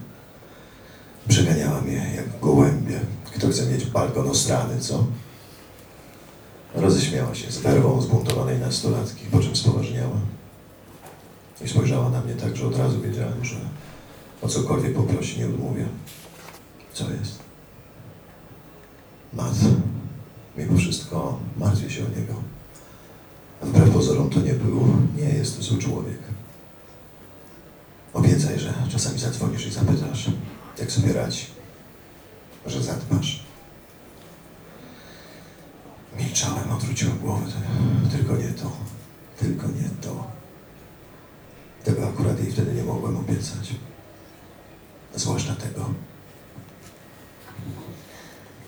Speaker 2: Przeganiała mnie jak gołębie. Kto chce mieć balkon ostrany, co? Roześmiała się z werwą zbuntowanej nastolatki, po czym spoważniała. I spojrzała na mnie tak, że od razu wiedziałem, że o cokolwiek poprosi, nie odmówię. Co jest? Mat, mimo wszystko martwię się o niego. Wbrew pozorom to nie był, nie jest zły człowiek. Obiecaj, że czasami zadzwonisz i zapytasz, jak sobie radzi. Że zadbasz. Milczałem, odwróciłem głowę. Tylko nie to. Tylko nie to. Tego akurat jej wtedy nie mogłem obiecać. Zwłaszcza tego.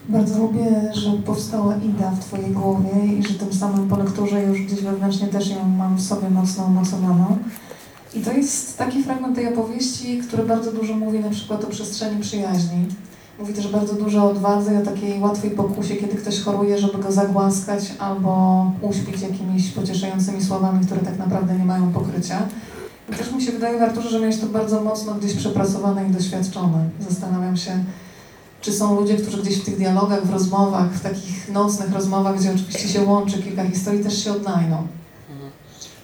Speaker 1: Bardzo lubię, że powstała Ida w Twojej głowie i że tym samym po lekturze już gdzieś wewnętrznie też ją mam w sobie mocno umocowaną. I to jest taki fragment tej opowieści, który bardzo dużo mówi na przykład o przestrzeni przyjaźni. Mówi też bardzo dużo o odwadze i o takiej łatwej pokusie, kiedy ktoś choruje, żeby go zagłaskać albo uśpić jakimiś pocieszającymi słowami, które tak naprawdę nie mają pokrycia. I też mi się wydaje, Arturze, że miałeś to bardzo mocno gdzieś przepracowane i doświadczone. Zastanawiam się, czy są ludzie, którzy gdzieś w tych dialogach, w rozmowach, w takich nocnych rozmowach, gdzie oczywiście się łączy kilka historii, też się odnajdą.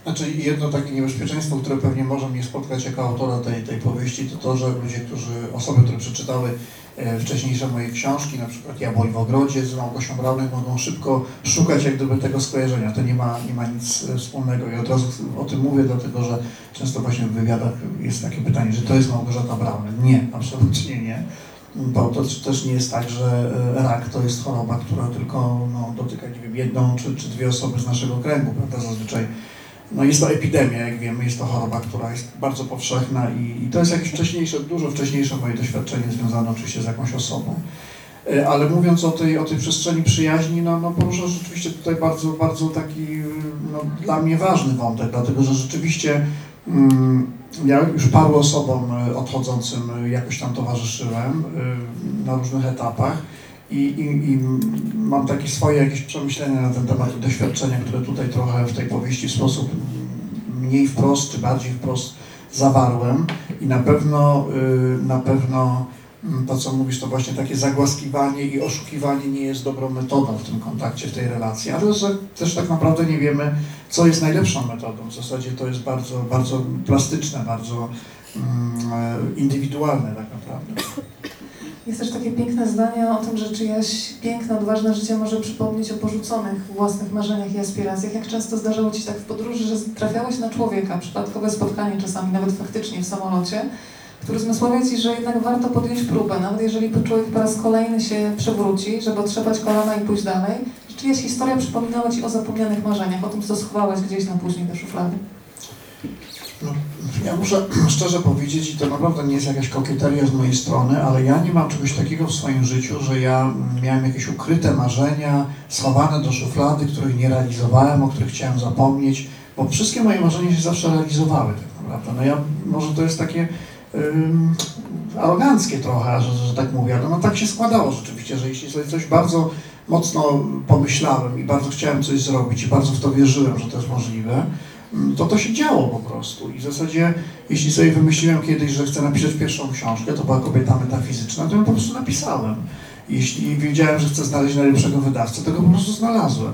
Speaker 3: Znaczy jedno takie niebezpieczeństwo, które pewnie może mnie spotkać jako autora tej, tej powieści, to to, że ludzie, którzy, osoby, które przeczytały e, wcześniejsze moje książki, na przykład Jabłoń w ogrodzie z Małgosią Braunek, mogą szybko szukać jak gdyby tego skojarzenia. To nie ma, nie ma nic e, wspólnego i od razu o tym mówię, dlatego że często właśnie w wywiadach jest takie pytanie, że to jest Małgorzata Braunek. Nie, absolutnie nie. Bo to też nie jest tak, że e, rak to jest choroba, która tylko no, dotyka, nie wiem, jedną czy, czy dwie osoby z naszego kręgu, prawda? Zazwyczaj no jest to epidemia, jak wiemy, jest to choroba, która jest bardzo powszechna i, i to jest jakieś wcześniejsze, dużo wczesniejsze moje doświadczenie związane oczywiście z jakąś osobą. E, Ale mówiąc o tej, o tej przestrzeni przyjaźni, no, no porusza rzeczywiście tutaj bardzo, bardzo taki no, dla mnie ważny wątek, dlatego że rzeczywiście mm, ja już paru osobom e, odchodzącym e, jakoś tam towarzyszyłem e, na różnych etapach. I, i, I mam takie swoje jakieś przemyślenia na ten temat i doświadczenia, które tutaj trochę w tej powieści w sposób mniej wprost czy bardziej wprost zawarłem. I na pewno, y, na pewno mm, to, co mówisz, to właśnie takie zagłaskiwanie i oszukiwanie nie jest dobrą metodą w tym kontakcie, w tej relacji, ale że też tak naprawdę nie wiemy, co jest najlepszą metodą. W zasadzie to jest bardzo, bardzo plastyczne, bardzo mm, e, indywidualne tak naprawdę.
Speaker 1: Jest też takie piękne zdanie o tym, że czyjaś piękne, odważne życie może przypomnieć o porzuconych własnych marzeniach i aspiracjach. Jak często zdarzało Ci tak w podróży, że trafiałeś na człowieka, przypadkowe spotkanie czasami, nawet faktycznie w samolocie, który zmysławia Ci, że jednak warto podjąć próbę, nawet jeżeli człowiek po raz kolejny się przewróci, żeby otrzepać kolana i pójść dalej. Że Czyjaś historia przypominała Ci o zapomnianych marzeniach, o tym, co schowałeś gdzieś na później do szuflady.
Speaker 3: No, ja muszę szczerze powiedzieć, i to naprawdę nie jest jakaś kokieteria z mojej strony, ale ja nie mam czegoś takiego w swoim życiu, że ja miałem jakieś ukryte marzenia, schowane do szuflady, których nie realizowałem, o których chciałem zapomnieć, bo wszystkie moje marzenia się zawsze realizowały tak naprawdę. No ja, może to jest takie ym, aroganckie trochę, że, że tak mówię, ale no tak się składało rzeczywiście, że jeśli sobie coś bardzo mocno pomyślałem i bardzo chciałem coś zrobić i bardzo w to wierzyłem, że to jest możliwe, to to się działo po prostu. I w zasadzie, jeśli sobie wymyśliłem kiedyś, że chcę napisać pierwszą książkę, to była kobieta metafizyczna, to ją po prostu napisałem. Jeśli wiedziałem, że chcę znaleźć najlepszego wydawcę, to go po prostu znalazłem.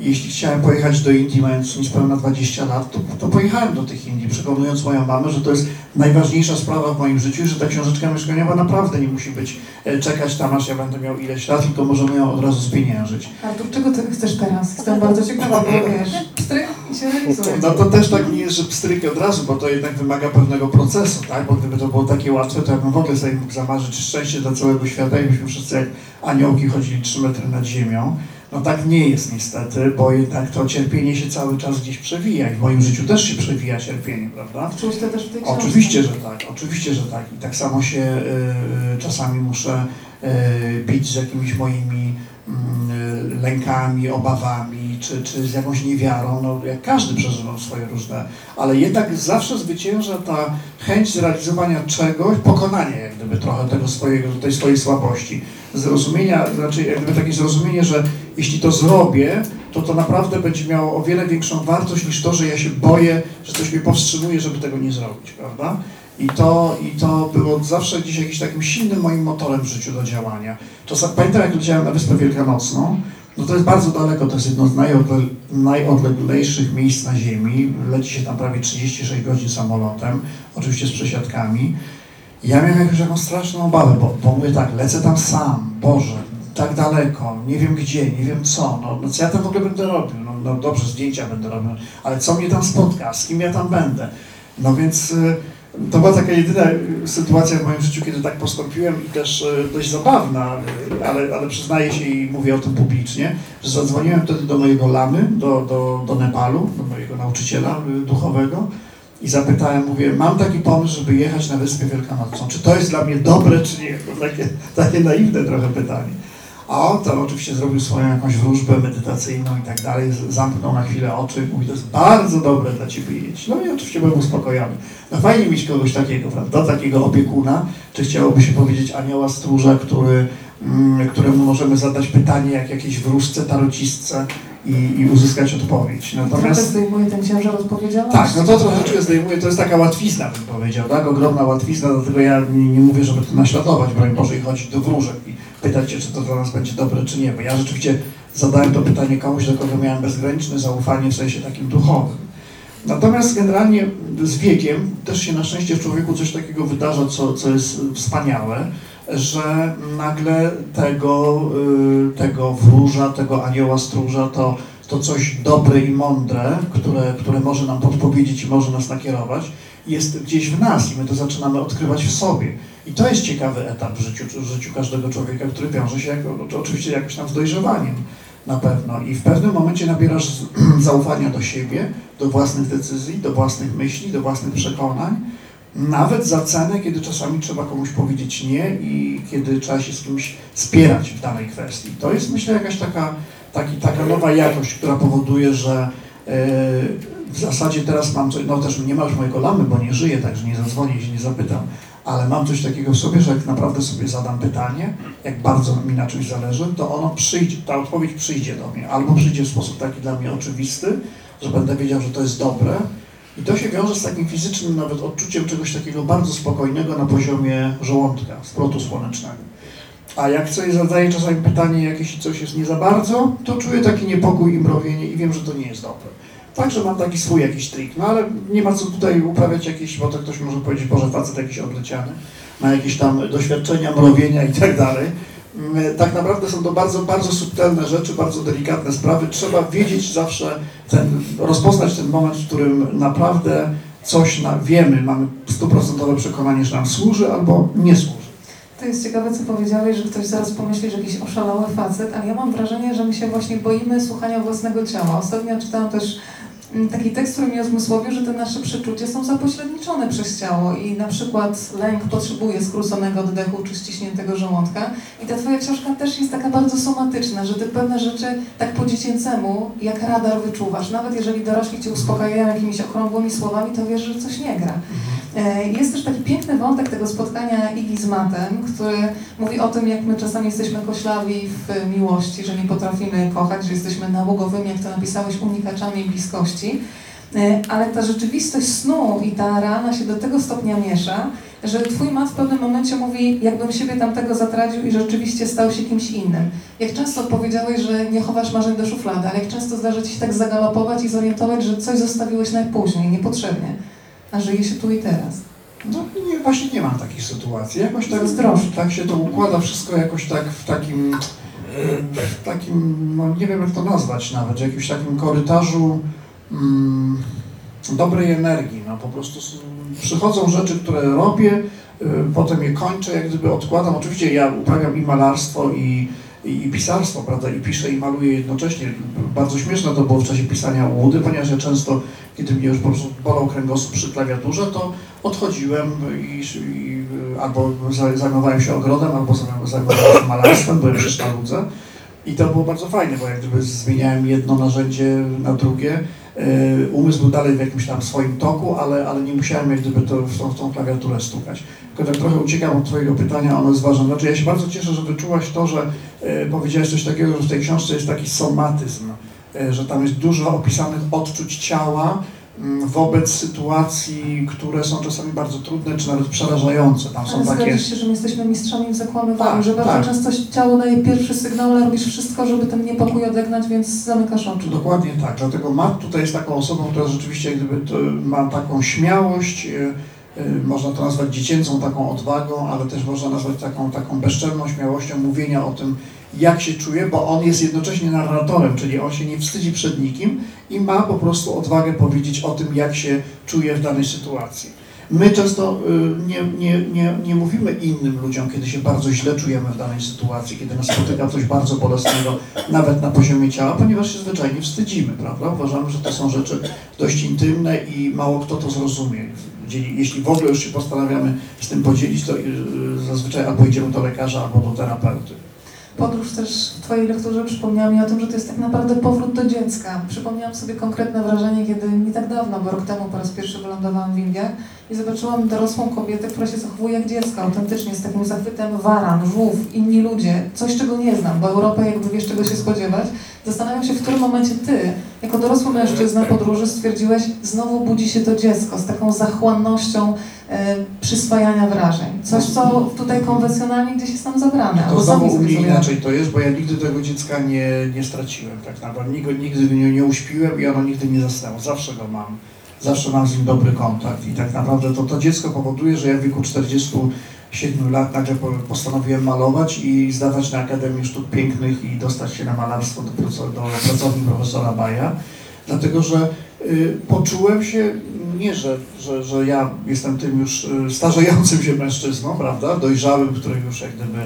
Speaker 3: Jeśli chciałem pojechać do Indii, mając niespełna 20 lat, to, to pojechałem do tych Indii, przekonując moją mamę, że to jest najważniejsza sprawa w moim życiu że ta książeczka mieszkaniowa naprawdę nie musi być e, czekać tam, aż ja będę miał ileś lat, tylko możemy ją od razu spieniężyć.
Speaker 1: Artur, czego Ty chcesz teraz? Jestem bardzo ciekawa, bo wiesz, pstryk i się realizuje.
Speaker 3: No to też tak nie jest, że pstryk od razu, bo to jednak wymaga pewnego procesu, tak? Bo gdyby to było takie łatwe, to ja bym w ogóle sobie mógł zamarzyć szczęście dla całego świata i byśmy wszyscy jak aniołki chodzili 3 metry nad ziemią. No tak nie jest niestety, bo jednak to cierpienie się cały czas gdzieś przewija i w moim życiu też się przewija cierpienie, prawda?
Speaker 1: Czułeś to też w tej książce?
Speaker 3: Oczywiście, że tak, oczywiście, że tak. I tak samo się y, czasami muszę y, bić z jakimiś moimi y, lękami, obawami, czy, czy z jakąś niewiarą, no jak każdy przeżywał swoje różne, ale jednak zawsze zwycięża ta chęć zrealizowania czegoś, pokonania jak gdyby trochę tego swojego, tej swojej słabości, zrozumienia, znaczy jak gdyby takie zrozumienie, że jeśli to zrobię, to to naprawdę będzie miało o wiele większą wartość niż to, że ja się boję, że coś mnie powstrzymuje, żeby tego nie zrobić, prawda? I to, I to było zawsze gdzieś jakimś takim silnym moim motorem w życiu do działania. Czasem, pamiętam, jak leciałem na Wyspę Wielkanocną, no to jest bardzo daleko, to jest jedno z najodle, najodleglejszych miejsc na Ziemi. Leci się tam prawie 36 godzin samolotem, oczywiście z przesiadkami. Ja miałem jakąś taką straszną obawę, bo, bo mówię tak, lecę tam sam, Boże, tak daleko, nie wiem gdzie, nie wiem co, no, no co ja tam w ogóle będę robił, no, no dobrze, zdjęcia będę robił, ale co mnie tam spotka, z kim ja tam będę. No więc y, to była taka jedyna y, sytuacja w moim życiu, kiedy tak postąpiłem i też y, dość zabawna, ale, ale przyznaję się i mówię o tym publicznie, że zadzwoniłem wtedy do mojego lamy, do, do, do Nepalu, do mojego nauczyciela duchowego i zapytałem, mówię, mam taki pomysł, żeby jechać na Wyspę Wielkanocną. Czy to jest dla mnie dobre, czy nie? To takie, takie naiwne trochę pytanie. A on tam oczywiście zrobił swoją jakąś wróżbę medytacyjną i tak dalej, zamknął na chwilę oczy i mówi, to jest bardzo dobre dla ciebie jeść. No i oczywiście byłem uspokojony. No fajnie mieć kogoś takiego, prawda, takiego opiekuna, czy chciałoby się powiedzieć anioła stróża, który, mm, któremu możemy zadać pytanie jak jakiejś wróżce, tarocistce i, i uzyskać odpowiedź.
Speaker 1: Trochę
Speaker 3: Natomiast
Speaker 1: zdejmuje ten ciężar odpowiedzialności.
Speaker 3: tak, no to troszeczkę zdejmuje, to jest taka łatwizna, bym powiedział, tak? Ogromna łatwizna, dlatego ja nie, nie mówię, żeby to naśladować, broń Boże, i chodzić do wróżek i pytać się, czy to dla nas będzie dobre, czy nie, bo ja rzeczywiście zadałem to pytanie komuś, do kogo miałem bezgraniczne zaufanie w sensie takim duchowym. Natomiast generalnie z wiekiem też się na szczęście w człowieku coś takiego wydarza, co, co jest wspaniałe, że nagle tego, y, tego wróża, tego anioła stróża, to, to coś dobre i mądre, które, które może nam podpowiedzieć i może nas nakierować, jest gdzieś w nas i my to zaczynamy odkrywać w sobie. I to jest ciekawy etap w życiu, w życiu każdego człowieka, który wiąże się jako, oczywiście jakoś tam z dojrzewaniem na pewno. I w pewnym momencie nabierasz zaufania do siebie, do własnych decyzji, do własnych myśli, do własnych przekonań, nawet za cenę, kiedy czasami trzeba komuś powiedzieć nie i kiedy trzeba się z kimś spierać w danej kwestii. To jest myślę jakaś taka, taki, taka nowa jakość, która powoduje, że e, w zasadzie teraz mam coś, no też nie ma już mojego lamy, bo nie żyję, także nie zadzwonię się nie zapytam, ale mam coś takiego w sobie, że jak naprawdę sobie zadam pytanie, jak bardzo mi na czymś zależy, to ono przyjdzie, ta odpowiedź przyjdzie do mnie, albo przyjdzie w sposób taki dla mnie oczywisty, że będę wiedział, że to jest dobre, i to się wiąże z takim fizycznym nawet odczuciem czegoś takiego bardzo spokojnego na poziomie żołądka, splotu słonecznego. A jak sobie zadaję czasami pytanie, jak jeśli coś jest nie za bardzo, to czuję taki niepokój i mrowienie i wiem, że to nie jest dobre. Także mam taki swój jakiś trik, no ale nie ma co tutaj uprawiać jakiś, bo to ktoś może powiedzieć, Boże, facet jakiś odleciany, ma jakieś tam doświadczenia, mrowienia i tak dalej. Mm, Tak naprawdę są to bardzo, bardzo subtelne rzeczy, bardzo delikatne sprawy. Trzeba wiedzieć zawsze, ten, rozpoznać ten moment, w którym naprawdę coś na, wiemy, mamy stuprocentowe przekonanie, że nam służy albo nie służy.
Speaker 1: To jest ciekawe, co powiedziałeś, że ktoś zaraz pomyśli, że jakiś oszalały facet, ale ja mam wrażenie, że my się właśnie boimy słuchania własnego ciała. Ostatnio czytałam też taki tekst, który mi uzmysłowił, że te nasze przeczucia są zapośredniczone przez ciało i na przykład lęk potrzebuje skróconego oddechu czy ściśniętego żołądka. I ta twoja książka też jest taka bardzo somatyczna, że ty pewne rzeczy tak po dziecięcemu, jak radar wyczuwasz. Nawet jeżeli dorośli cię uspokajają jakimiś okrągłymi słowami, to wiesz, że coś nie gra. E, Jest też taki piękny wątek tego spotkania Igi z Matem, który mówi o tym, jak my czasami jesteśmy koślawi w miłości, że nie potrafimy kochać, że jesteśmy nałogowymi, jak to napisałeś, unikaczami bliskości. E, Ale ta rzeczywistość snu i ta rana się do tego stopnia miesza, że twój mat w pewnym momencie mówi, jakbym siebie tamtego zatracił i rzeczywiście stał się kimś innym. Jak często powiedziałeś, że nie chowasz marzeń do szuflady, ale jak często zdarza ci się tak zagalopować i zorientować, że coś zostawiłeś najpóźniej, niepotrzebnie, a żyje się tu i teraz.
Speaker 3: No nie, właśnie nie mam takich sytuacji. Jakoś tak,
Speaker 1: Zazdroszczę.
Speaker 3: tak się to układa wszystko jakoś tak w takim, e, w takim, no nie wiem jak to nazwać nawet, w jakimś takim korytarzu mm, dobrej energii. No po prostu przychodzą rzeczy, które robię, y, potem je kończę, jak gdyby odkładam. Oczywiście ja uprawiam i malarstwo, i, i, pisarstwo, prawda, i piszę, i maluję jednocześnie. Bardzo śmieszne to było w czasie pisania łudy, ponieważ ja często, kiedy mnie już po prostu bolał kręgosłup przy klawiaturze, to odchodziłem i, i albo za- zajmowałem się ogrodem, albo zajmowałem się malarstwem, byłem przecież na ludze. I to było bardzo fajne, bo jak gdyby zmieniałem jedno narzędzie na drugie. Yy, Umysł był dalej w jakimś tam swoim toku, ale, ale nie musiałem jak gdyby to, w, tą, w tą klawiaturę stukać. Tylko tak trochę uciekam od Twojego pytania, ono jest ważne. Znaczy ja się bardzo cieszę, że wyczułaś to, że yy, powiedziałeś coś takiego, że w tej książce jest taki somatyzm, yy, że tam jest dużo opisanych odczuć ciała, wobec sytuacji, które są czasami bardzo trudne, czy nawet przerażające. Tam są
Speaker 1: Ale
Speaker 3: takie...
Speaker 1: się, że my jesteśmy mistrzami w zakłamywaniu,
Speaker 3: Tak,
Speaker 1: że bardzo
Speaker 3: tak.
Speaker 1: często ciało daje pierwszy sygnał, ale robisz wszystko, żeby ten niepokój odegnać, więc zamykasz oczy.
Speaker 3: Dokładnie tak, dlatego Matt tutaj jest taką osobą, która rzeczywiście gdyby ma taką śmiałość, y, y, można to nazwać dziecięcą taką odwagą, ale też można nazwać taką, taką bezczelną śmiałością mówienia o tym, jak się czuje, bo on jest jednocześnie narratorem, czyli on się nie wstydzi przed nikim i ma po prostu odwagę powiedzieć o tym, jak się czuje w danej sytuacji. My często y, nie, nie, nie, nie mówimy innym ludziom, kiedy się bardzo źle czujemy w danej sytuacji, kiedy nas spotyka coś bardzo bolesnego, nawet na poziomie ciała, ponieważ się zwyczajnie wstydzimy, prawda? Uważamy, że to są rzeczy dość intymne i mało kto to zrozumie. Jeśli w ogóle już się postanawiamy z tym podzielić, to y, zazwyczaj albo idziemy do lekarza, albo do terapeuty.
Speaker 1: Podróż też w Twojej lekturze przypomniała mi o tym, że to jest tak naprawdę powrót do dziecka. Przypomniałam sobie konkretne wrażenie, kiedy nie tak dawno, bo rok temu po raz pierwszy wylądowałam w Indiach i zobaczyłam dorosłą kobietę, która się zachowuje jak dziecko, autentycznie, z takim zachwytem waran, żółw, inni ludzie, coś czego nie znam, bo Europa jakby wiesz czego się spodziewać. Zastanawiam się, w którym momencie Ty, jako dorosły mężczyzna podróży, stwierdziłeś, znowu budzi się to dziecko z taką zachłannością e, przyswajania wrażeń. Coś, co tutaj konwencjonalnie gdzieś jest nam zabrane.
Speaker 3: To znowu u mnie inaczej to jest, bo ja nigdy tego dziecka nie, nie straciłem tak naprawdę. Nigdy, nigdy nie, nie uśpiłem i ono nigdy nie zasnęło. Zawsze go mam. Zawsze mam z nim dobry kontakt i tak naprawdę to, to dziecko powoduje, że ja w wieku 47 lat nagle po- postanowiłem malować i zdawać na Akademię Sztuk Pięknych i dostać się na malarstwo do, do pracowni profesora Baja, dlatego że y, poczułem się, nie że, że, że ja jestem tym już y, starzejącym się mężczyzną, prawda, dojrzałym, który już jak gdyby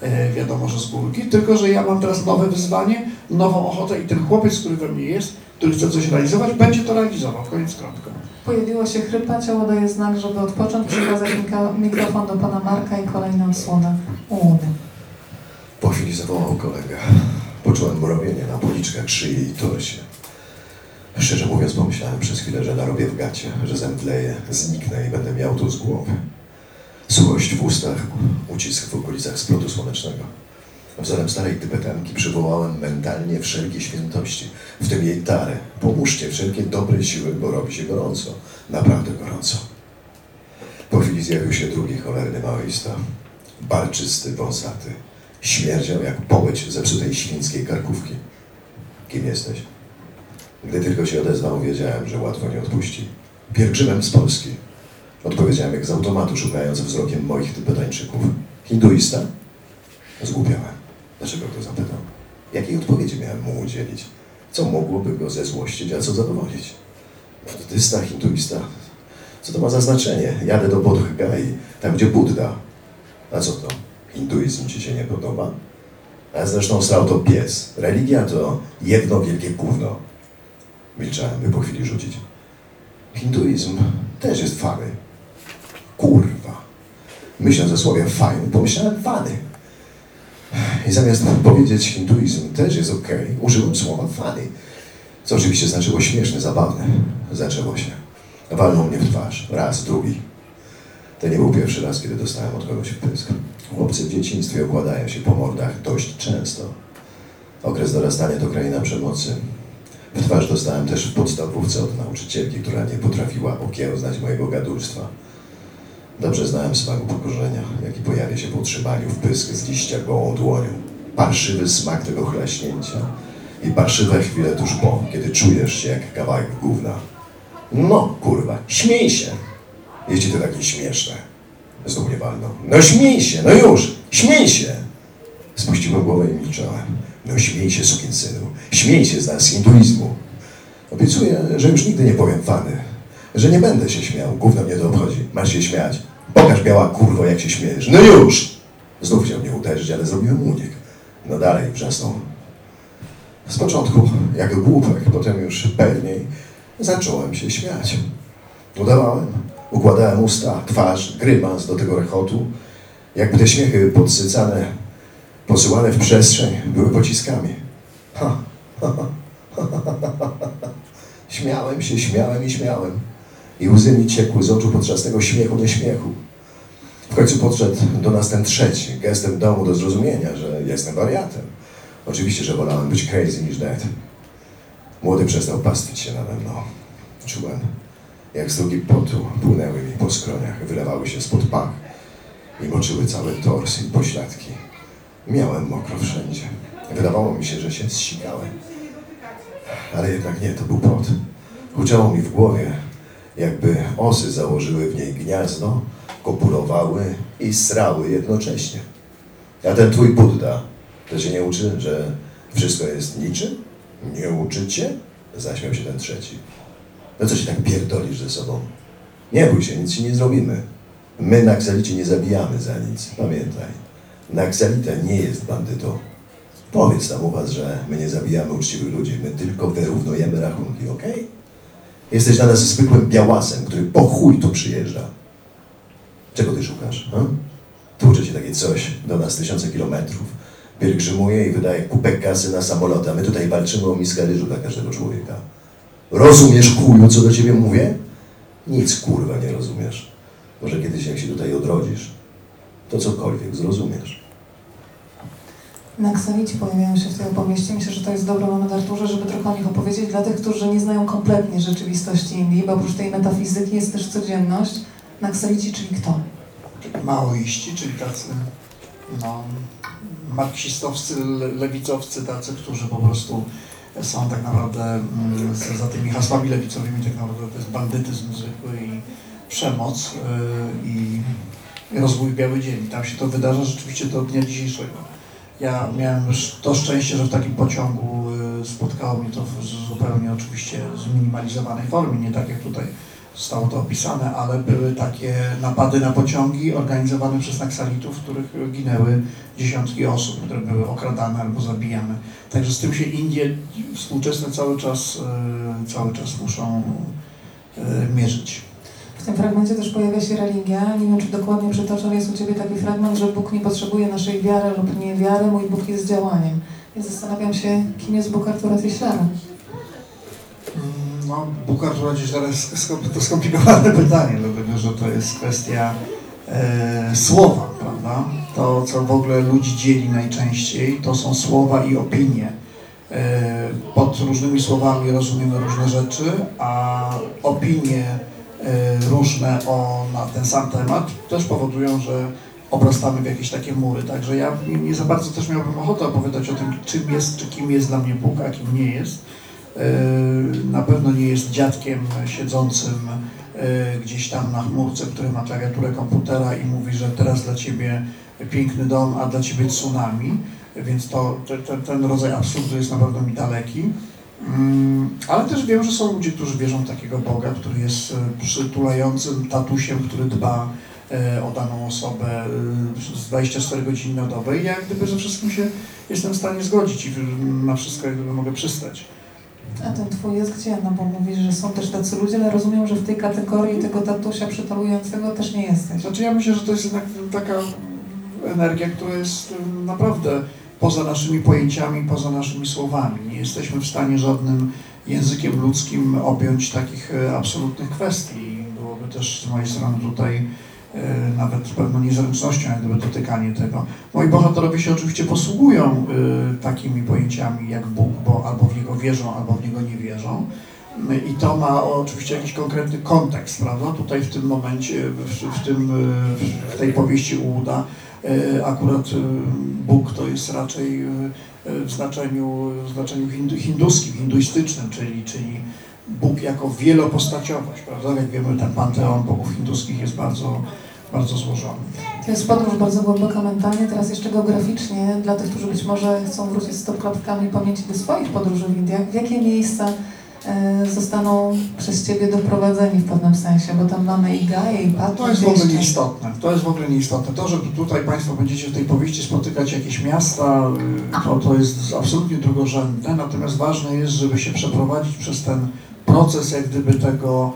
Speaker 3: e, wiadomo, że z górki, tylko że ja mam teraz nowe wyzwanie, nową ochotę i ten chłopiec, który we mnie jest, który chce coś realizować, będzie to realizował, koniec kropka.
Speaker 1: Pojawiło się chrypa, ciało daje znak, żeby odpocząć, przekazać mikrofon do pana Marka i kolejną odsłonę Łuny.
Speaker 2: Po chwili zawołał kolega. Poczułem mrowienie na policzkach, szyi i torsie. Szczerze mówiąc, pomyślałem przez chwilę, że narobię w gacie, że zemdleję, zniknę i będę miał tu z głowy. Suchość w ustach, ucisk w okolicach splotu słonecznego. Wzorem starej tybetanki przywołałem mentalnie wszelkie świętości, w tym jej tarę. Pomóżcie wszelkie dobre siły, bo robi się gorąco. Naprawdę gorąco. Po chwili zjawił się drugi cholerny maoista. Balczysty, wąsaty. Śmierdział jak połeć zepsutej świńskiej karkówki. Kim jesteś? Gdy tylko się odezwał, wiedziałem, że łatwo nie odpuści. Pielgrzymem z Polski. Odpowiedziałem jak z automatu, szukając wzrokiem moich tybetańczyków. Hinduista? Zgłupiałem. Dlaczego to zapytał? Jakiej odpowiedzi miałem mu udzielić? Co mogłoby go zezłościć, a co zadowolić? Buddysta, hinduista? Co to ma za znaczenie? Jadę do Bodh Gai, tam gdzie Buddha. A co to? Hinduizm ci się nie podoba? A zresztą stał to pies. Religia to jedno wielkie gówno. Milczałem, by po chwili rzucić. Hinduizm też jest fany. Kurwa. Myśląc o słowie fajny, pomyślałem fany. I zamiast powiedzieć hinduizm też jest okej, użyłem słowa fany. Co oczywiście znaczyło śmieszne, zabawne. Zaczęło się. Walnął mnie w twarz. Raz, drugi. To nie był pierwszy raz, kiedy dostałem od kogoś pysk. Chłopcy w dzieciństwie okładają się po mordach dość często. Okres dorastania to kraina przemocy. W twarz dostałem też w podstawówce od nauczycielki, która nie potrafiła okiełznać mojego gadulstwa. Dobrze znałem smak upokorzenia, jaki pojawia się po otrzymaniu w pysk z liścia gołą dłonią. Parszywy smak tego chlaśnięcia i parszywe chwile tuż po, kiedy czujesz się jak kawałek gówna. No, kurwa, śmiej się, jeśli to takie śmieszne. Znów mnie walnął. No śmiej się, no już, śmiej się. Spuściłem głowę i milczałem. No śmiej się, sukinsynu. Śmiej się z nas, hinduizmu. Obiecuję, że już nigdy nie powiem fany. Że nie będę się śmiał. Gówno mnie to obchodzi. Masz się śmiać. Pokaż biała kurwo, jak się śmiejesz. No już! Znów chciał mnie uderzyć, ale zrobiłem unik. No dalej, wrzasnął. Z początku, jak głupek, potem już pewniej, zacząłem się śmiać. Udawałem, układałem usta, twarz, grymans do tego rechotu, jakby te śmiechy podsycane, posyłane w przestrzeń, były pociskami. Ha, ha, ha, ha, ha, ha, ha. Śmiałem się, śmiałem i śmiałem. I łzy mi ciekły z oczu podczas tego śmiechu nie śmiechu. W końcu podszedł do nas ten trzeci, gestem domu do zrozumienia, że jestem wariatem. Oczywiście, że wolałem być crazy niż dead. Młody przestał pastwić się nade mną. Czułem, jak strugi potu płynęły mi po skroniach, wylewały się spod pach i moczyły cały tors i pośladki. Miałem mokro wszędzie. Wydawało mi się, że się zsikałem. Ale jednak nie, to był pot. Huczało mi w głowie, jakby osy założyły w niej gniazdo, kopulowały i srały jednocześnie. A ten twój Buddha, to się nie uczy, że wszystko jest niczym? Nie uczycie? Zaśmiał się ten trzeci. No co się tak pierdolisz ze sobą? Nie bój się, nic ci nie zrobimy. My Naksalici nie zabijamy za nic. Pamiętaj, Naksalita nie jest bandytą. Powiedz tam u was, że my nie zabijamy uczciwych ludzi, my tylko wyrównujemy rachunki, okej? Jesteś dla nas zwykłym białasem, który po chuj tu przyjeżdża. Czego ty szukasz? A? Tłucze cię takie coś do nas tysiące kilometrów, pielgrzymuje i wydaje kupek kasy na samolot, a my tutaj walczymy o miskę ryżu dla każdego człowieka. Rozumiesz, chuju, co do ciebie mówię? Nic, kurwa, nie rozumiesz. Może kiedyś, jak się tutaj odrodzisz, to cokolwiek zrozumiesz.
Speaker 1: Naksalici pojawiają się w tej opowieści. Myślę, że to jest dobry moment, Arturze, żeby trochę o nich opowiedzieć dla tych, którzy nie znają kompletnie rzeczywistości Indii, bo oprócz tej metafizyki jest też codzienność. Naksalici, czyli kto?
Speaker 3: maoiści, czyli tacy no, marksistowscy, le- lewicowcy, tacy, którzy po prostu są tak naprawdę mm, za- tymi hasłami lewicowymi, tak naprawdę to jest bandytyzm zwykły i przemoc yy, i rozwój biały dzień. Tam się to wydarza rzeczywiście do dnia dzisiejszego. Ja miałem to szczęście, że w takim pociągu yy, spotkało mnie to w zupełnie oczywiście zminimalizowanej formie, nie tak jak tutaj zostało to opisane, ale były takie napady na pociągi organizowane przez naksalitów, w których ginęły dziesiątki osób, które były okradane albo zabijane. Także z tym się Indie współczesne cały czas, e, cały czas muszą e, mierzyć.
Speaker 1: W tym fragmencie też pojawia się religia. Nie wiem, czy dokładnie przytoczę, ale jest u Ciebie taki fragment, że Bóg nie potrzebuje naszej wiary lub nie wiary, mój Bóg jest działaniem. Więc zastanawiam się, kim jest Bóg Artura Tischlera.
Speaker 3: Mm, No, Bóg Artura Cieślara to skomplikowane pytanie, dlatego że to jest kwestia e, słowa, prawda? To, co w ogóle ludzi dzieli najczęściej, to są słowa i opinie. E, pod różnymi słowami rozumiemy różne rzeczy, a opinie różne o, na ten sam temat też powodują, że obrastamy w jakieś takie mury. Także ja nie, nie za bardzo też miałbym ochotę opowiadać o tym, czym jest, czy kim jest dla mnie Bóg, a kim nie jest. Yy, Na pewno nie jest dziadkiem siedzącym yy, gdzieś tam na chmurce, który ma klawiaturę komputera i mówi, że teraz dla ciebie piękny dom, a dla ciebie tsunami. Więc to, te- te- ten rodzaj absurdu jest na pewno mi daleki. Mm, Ale też wiem, że są ludzie, którzy wierzą w takiego Boga, który jest yy, przytulającym tatusiem, który dba yy, o daną osobę yy, z 24 godziny na dobę. I ja jak gdyby ze wszystkim się jestem w stanie zgodzić i na wszystko jak gdyby mogę przystać.
Speaker 1: A ten Twój jest gdzie? No bo mówisz, że są też tacy ludzie, ale rozumiem, że w tej kategorii tego tatusia przytulującego też nie jesteś.
Speaker 3: Znaczy ja myślę, że to jest jednak taka energia, która jest naprawdę poza naszymi pojęciami, poza naszymi słowami. Nie jesteśmy w stanie żadnym językiem ludzkim objąć takich e, absolutnych kwestii. Byłoby też z mojej strony tutaj e, nawet pewną niezręcznością, gdyby dotykanie tego. Moi bohaterowie się oczywiście posługują y, takimi pojęciami jak Bóg, bo albo w Niego wierzą, albo w Niego nie wierzą. I to ma oczywiście jakiś konkretny kontekst, prawda? Tutaj w tym momencie, w, w, tym, w tej powieści Ułuda y, akurat y, Bóg to jest raczej y, w znaczeniu, w znaczeniu hindu, hinduskim, hinduistycznym, czyli, czyli Bóg jako wielopostaciowość, prawda? Jak wiemy, ten panteon bogów hinduskich jest bardzo, bardzo złożony.
Speaker 1: To jest podróż bardzo głęboka mentalnie, teraz jeszcze geograficznie, dla tych, którzy być może chcą wrócić z klapkami pamięci do swoich podróży w Indiach, w jakie miejsca e, zostaną przez Ciebie doprowadzeni w pewnym sensie, bo tam mamy i Gaję, i Patry,
Speaker 3: To jest w ogóle nieistotne. To jest w ogóle nieistotne. To, że tutaj Państwo będziecie w tej powieści spotykać jakieś miasta, y, to, to jest absolutnie drugorzędne. Natomiast ważne jest, żeby się przeprowadzić przez ten proces, jak gdyby tego,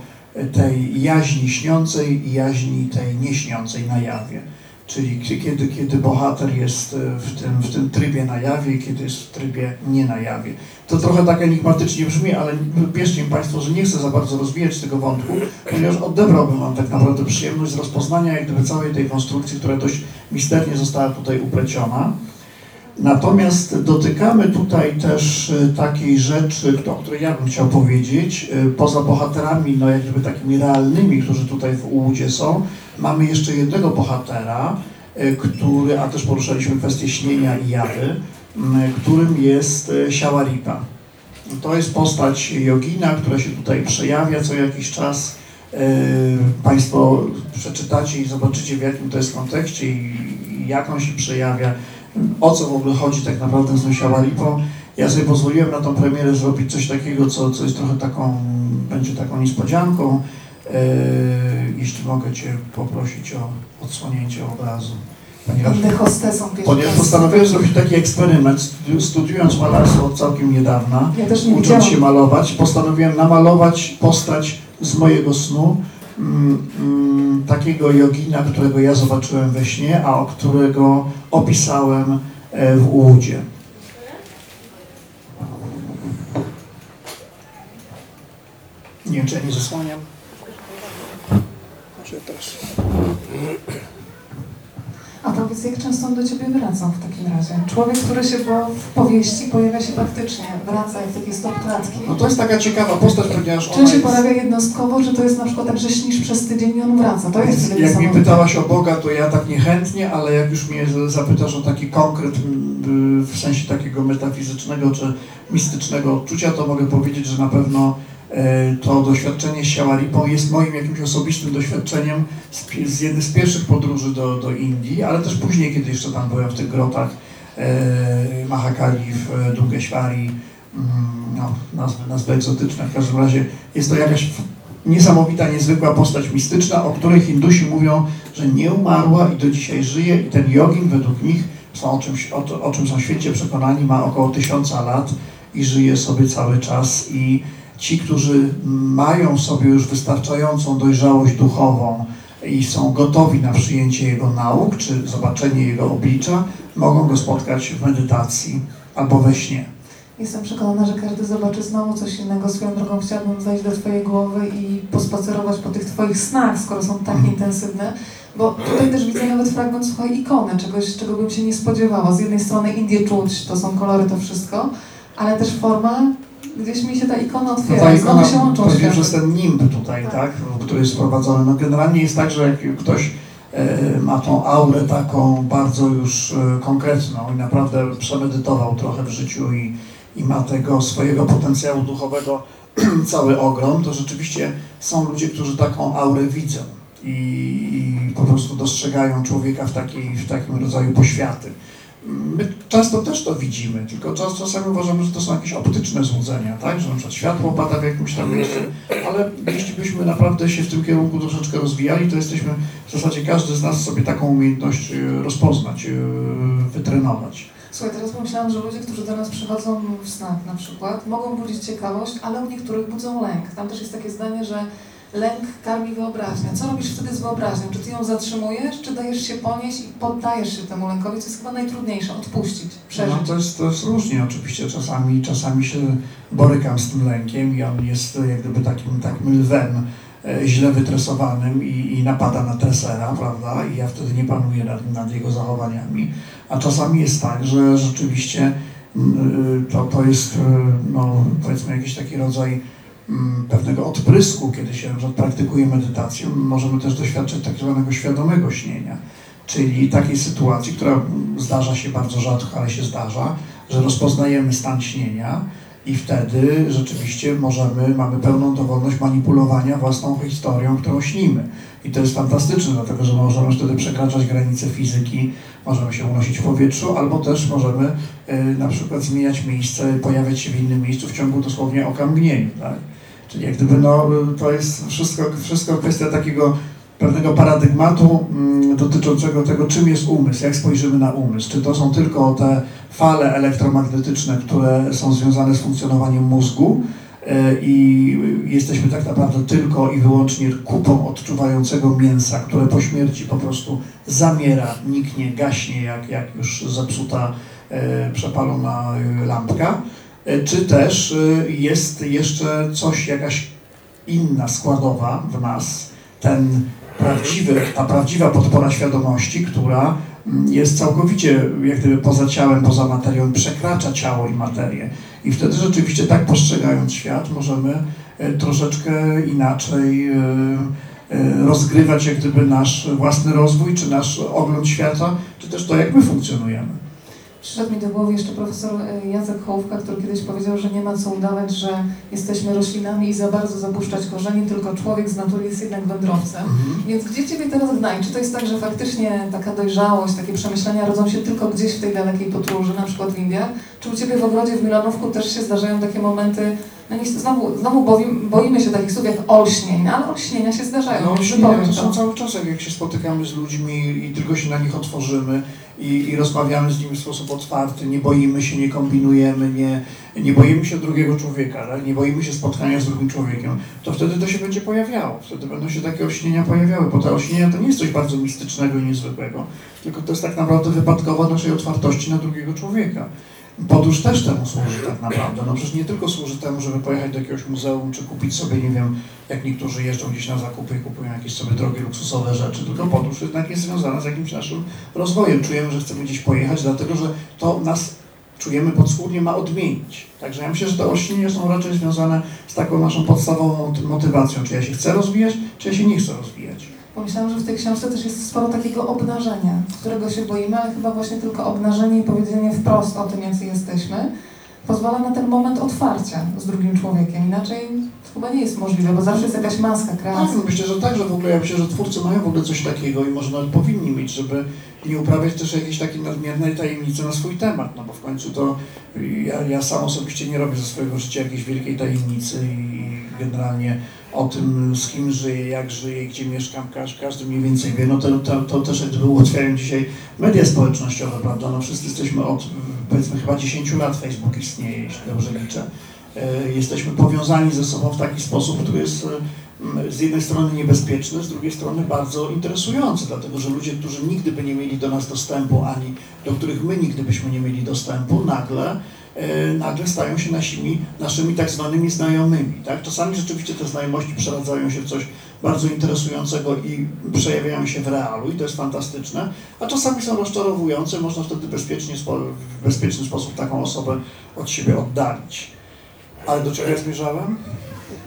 Speaker 3: tej jaźni śniącej i jaźni tej nieśniącej na jawie. Czyli kie- kiedy, kiedy bohater jest y, w tym, w tym trybie na jawie kiedy jest w trybie nie na jawie. To trochę tak enigmatycznie brzmi, ale bierzcie mi Państwo, że nie chcę za bardzo rozwijać tego wątku, ponieważ odebrałbym Wam tak naprawdę przyjemność z rozpoznania jak gdyby całej tej konstrukcji, która dość misternie została tutaj upleciona. Natomiast dotykamy tutaj też y, takiej rzeczy, o której ja bym chciał powiedzieć, y, poza bohaterami, no jak gdyby takimi realnymi, którzy tutaj w Ułudzie są, mamy jeszcze jednego bohatera, y, który, a też poruszaliśmy kwestię śnienia i jawy, y, którym jest Siałaripa. To jest postać jogina, która się tutaj przejawia co jakiś czas. Państwo przeczytacie i zobaczycie w jakim to jest kontekście i jak on się przejawia, o co w ogóle chodzi tak naprawdę z tą Siałaripą. Ja sobie pozwoliłem na tą premierę zrobić coś takiego, co, co jest trochę taką, będzie taką niespodzianką. Yy, Jeśli mogę Cię poprosić o odsłonięcie obrazu. Ponieważ Ponieważ postanowiłem zrobić taki eksperyment, studi- studiując malarstwo od całkiem niedawna,
Speaker 1: Ja
Speaker 3: ucząc
Speaker 1: widziałam.
Speaker 3: się malować, postanowiłem namalować postać z mojego snu, takiego jogina, którego ja zobaczyłem we śnie, a o którego opisałem e, w Ułudzie. Nie wiem, czy ja nie zasłaniam. Może też.
Speaker 1: A powiedz, jak często on do ciebie wracał w takim razie? Człowiek, który się w powieści pojawia się faktycznie, wraca jak takie stopklatki.
Speaker 3: No to jest taka ciekawa postać, ponieważ
Speaker 1: Czy się
Speaker 3: jest...
Speaker 1: pojawia jednostkowo, czy to jest na przykład tak, że śnisz przez tydzień i on wraca? To jest
Speaker 3: Jak mnie
Speaker 1: niesamowite.
Speaker 3: pytałaś o Boga, to ja tak niechętnie, ale jak już mnie zapytasz o taki konkret w sensie takiego metafizycznego czy mistycznego odczucia, to mogę powiedzieć, że na pewno to doświadczenie z Siałaripą jest moim jakimś osobistym doświadczeniem z, z jednej z pierwszych podróży do, do Indii, ale też później, kiedy jeszcze tam byłem w tych grotach e, Mahakali w e, Dungeshwari, mm, no, nazwy, nazwy egzotyczne, w każdym razie jest to jakaś niesamowita, niezwykła postać mistyczna, o której Hindusi mówią, że nie umarła i do dzisiaj żyje i ten jogin według nich, są o, czymś, o, o czym są świecie przekonani, ma około tysiąca lat i żyje sobie cały czas i ci, którzy mają w sobie już wystarczającą dojrzałość duchową i są gotowi na przyjęcie jego nauk, czy zobaczenie jego oblicza, mogą go spotkać w medytacji albo we śnie.
Speaker 1: Jestem przekonana, że każdy zobaczy znowu coś innego. Swoją drogą chciałabym zajść do Twojej głowy i pospacerować po tych Twoich snach, skoro są tak
Speaker 3: Mhm.
Speaker 1: intensywne. Bo tutaj też widzę nawet fragment, słuchaj, ikony, czegoś, czego bym się nie spodziewała. Z jednej strony Indię czuć, to są kolory, to wszystko, ale też forma, gdzieś mi się ta ikona
Speaker 3: No
Speaker 1: otwiera.
Speaker 3: ta
Speaker 1: i znowu
Speaker 3: ikona,
Speaker 1: się łączą
Speaker 3: to
Speaker 1: światy.
Speaker 3: jest ten nimb tutaj,
Speaker 1: Tak.
Speaker 3: tak, który jest wprowadzony. No generalnie jest tak, że jak ktoś e, ma tą aurę taką bardzo już e, konkretną i naprawdę przemedytował trochę w życiu i, i ma tego swojego potencjału duchowego cały ogrom, to rzeczywiście są ludzie, którzy taką aurę widzą i, i po prostu dostrzegają człowieka w, takiej, w takim rodzaju poświaty. My często też to widzimy, tylko czas, czasami uważamy, że to są jakieś optyczne złudzenia, tak? Że na przykład światło pada w jakimś tam miejscu, ale jeśli byśmy naprawdę się w tym kierunku troszeczkę rozwijali, to jesteśmy w zasadzie każdy z nas sobie taką umiejętność y, rozpoznać, y, wytrenować.
Speaker 1: Słuchaj, teraz pomyślałam, że ludzie, którzy do nas przychodzą w snach na przykład, mogą budzić ciekawość, ale u niektórych budzą lęk. Tam też jest takie zdanie, że lęk karmi wyobraźnię. Co robisz wtedy z wyobraźnią? Czy ty ją zatrzymujesz, czy dajesz się ponieść i poddajesz się temu lękowi, co jest chyba najtrudniejsze, odpuścić, przeżyć.
Speaker 3: No, to, jest, to jest różnie oczywiście, czasami, czasami się borykam z tym lękiem i on jest jak gdyby takim, takim lwem e, źle wytresowanym i, i napada na tresera, prawda? I ja wtedy nie panuję nad, nad jego zachowaniami. A czasami jest tak, że rzeczywiście mm, y, to, to jest, y, no, powiedzmy, jakiś taki rodzaj pewnego odprysku, kiedy się praktykuje medytację, możemy też doświadczyć tak zwanego świadomego śnienia, czyli takiej sytuacji, która mm, zdarza się bardzo rzadko, ale się zdarza, że rozpoznajemy stan śnienia i wtedy rzeczywiście możemy, mamy pełną dowolność manipulowania własną historią, którą śnimy. I to jest fantastyczne, dlatego że możemy wtedy przekraczać granice fizyki, możemy się unosić w powietrzu, albo też możemy y, na przykład zmieniać miejsce, pojawiać się w innym miejscu w ciągu dosłownie oka mgnieniu. Tak? Czyli jak gdyby no, to jest wszystko, wszystko kwestia takiego pewnego paradygmatu mm, dotyczącego tego, czym jest umysł, jak spojrzymy na umysł. Czy to są tylko te fale elektromagnetyczne, które są związane z funkcjonowaniem mózgu e, i jesteśmy tak naprawdę tylko i wyłącznie kupą odczuwającego mięsa, które po śmierci po prostu zamiera, niknie, gaśnie jak, jak już zepsuta, e, przepalona e, lampka. E, Czy też e, jest jeszcze coś, jakaś inna składowa w nas, ten prawdziwy, ta prawdziwa podpora świadomości, która mm, jest całkowicie jak gdyby poza ciałem, poza materią, przekracza ciało i materię. I wtedy rzeczywiście tak postrzegając świat możemy e, troszeczkę inaczej e, rozgrywać jak gdyby nasz własny rozwój, czy nasz ogląd świata, czy też to, jak my funkcjonujemy.
Speaker 1: Przyszedł mi do głowy jeszcze profesor e, Jacek Hołówka, który kiedyś powiedział, że nie ma co udawać, że jesteśmy roślinami i za bardzo zapuszczać korzeni, tylko człowiek z natury jest jednak wędrowcem. Więc gdzie Ciebie teraz gnaj? Czy to jest tak, że faktycznie taka dojrzałość, takie przemyślenia rodzą się tylko gdzieś w tej dalekiej podróży, na przykład w Indiach? Czy u Ciebie w ogrodzie w Milanówku też się zdarzają takie momenty no niestety znowu, znowu boimy, boimy się takich słów jak olśnień, ale olśnienia się zdarzają.
Speaker 3: No
Speaker 1: wypowiem
Speaker 3: to są cały czas, jak się spotykamy z ludźmi i tylko się na nich otworzymy i, i rozmawiamy z nimi w sposób otwarty, nie boimy się, nie kombinujemy, nie, nie boimy się drugiego człowieka, tak? nie boimy się spotkania z drugim człowiekiem, to wtedy to się będzie pojawiało, wtedy będą się takie olśnienia pojawiały, bo te olśnienia to nie jest coś bardzo mistycznego i niezwykłego, tylko to jest tak naprawdę wypadkowa naszej otwartości na drugiego człowieka. Podróż też temu służy tak naprawdę. No przecież nie tylko służy temu, żeby pojechać do jakiegoś muzeum, czy kupić sobie, nie wiem, jak niektórzy jeżdżą gdzieś na zakupy i kupują jakieś sobie drogie, luksusowe rzeczy, tylko podróż jednak jest związana z jakimś naszym rozwojem. Czujemy, że chcemy gdzieś pojechać, dlatego że to nas czujemy podskórnie ma odmienić. Także ja myślę, że te olśnienia są raczej związane z taką naszą podstawową moty- motywacją, czy ja się chcę rozwijać, czy ja się nie chcę rozwijać.
Speaker 1: Pomyślałam, że w tej książce też jest sporo takiego obnażenia, którego się boimy, ale chyba właśnie tylko obnażenie i powiedzenie wprost o tym, jacy jesteśmy, pozwala na ten moment otwarcia z drugim człowiekiem. Inaczej chyba nie jest możliwe, bo zawsze jest jakaś maska
Speaker 3: Tak,
Speaker 1: kreacji.
Speaker 3: no myślę, że tak, że w ogóle ja myślę, że twórcy mają w ogóle coś takiego i może nawet powinni mieć, żeby nie uprawiać też jakiejś takiej nadmiernej tajemnicy na swój temat, no bo w końcu to ja, ja sam osobiście nie robię ze swojego życia jakiejś wielkiej tajemnicy i generalnie o tym, z kim żyję, jak żyję, gdzie mieszkam, każdy, każdy mniej więcej wie, no to, to, to też jak gdyby ułatwiają dzisiaj media społecznościowe, prawda, no wszyscy jesteśmy od powiedzmy chyba 10 lat Facebook istnieje, jeśli dobrze liczę. E, Jesteśmy powiązani ze sobą w taki sposób, który jest e, m, z jednej strony niebezpieczny, z drugiej strony bardzo interesujący, dlatego że ludzie, którzy nigdy by nie mieli do nas dostępu, ani do których my nigdy byśmy nie mieli dostępu, nagle, nagle stają się naszymi, naszymi tak zwanymi znajomymi. Tak? Czasami rzeczywiście te znajomości przeradzają się w coś bardzo interesującego i przejawiają się w realu i to jest fantastyczne, a czasami są rozczarowujące, można wtedy bezpiecznie, w bezpieczny sposób taką osobę od siebie oddalić. Ale do czego ja zmierzałem?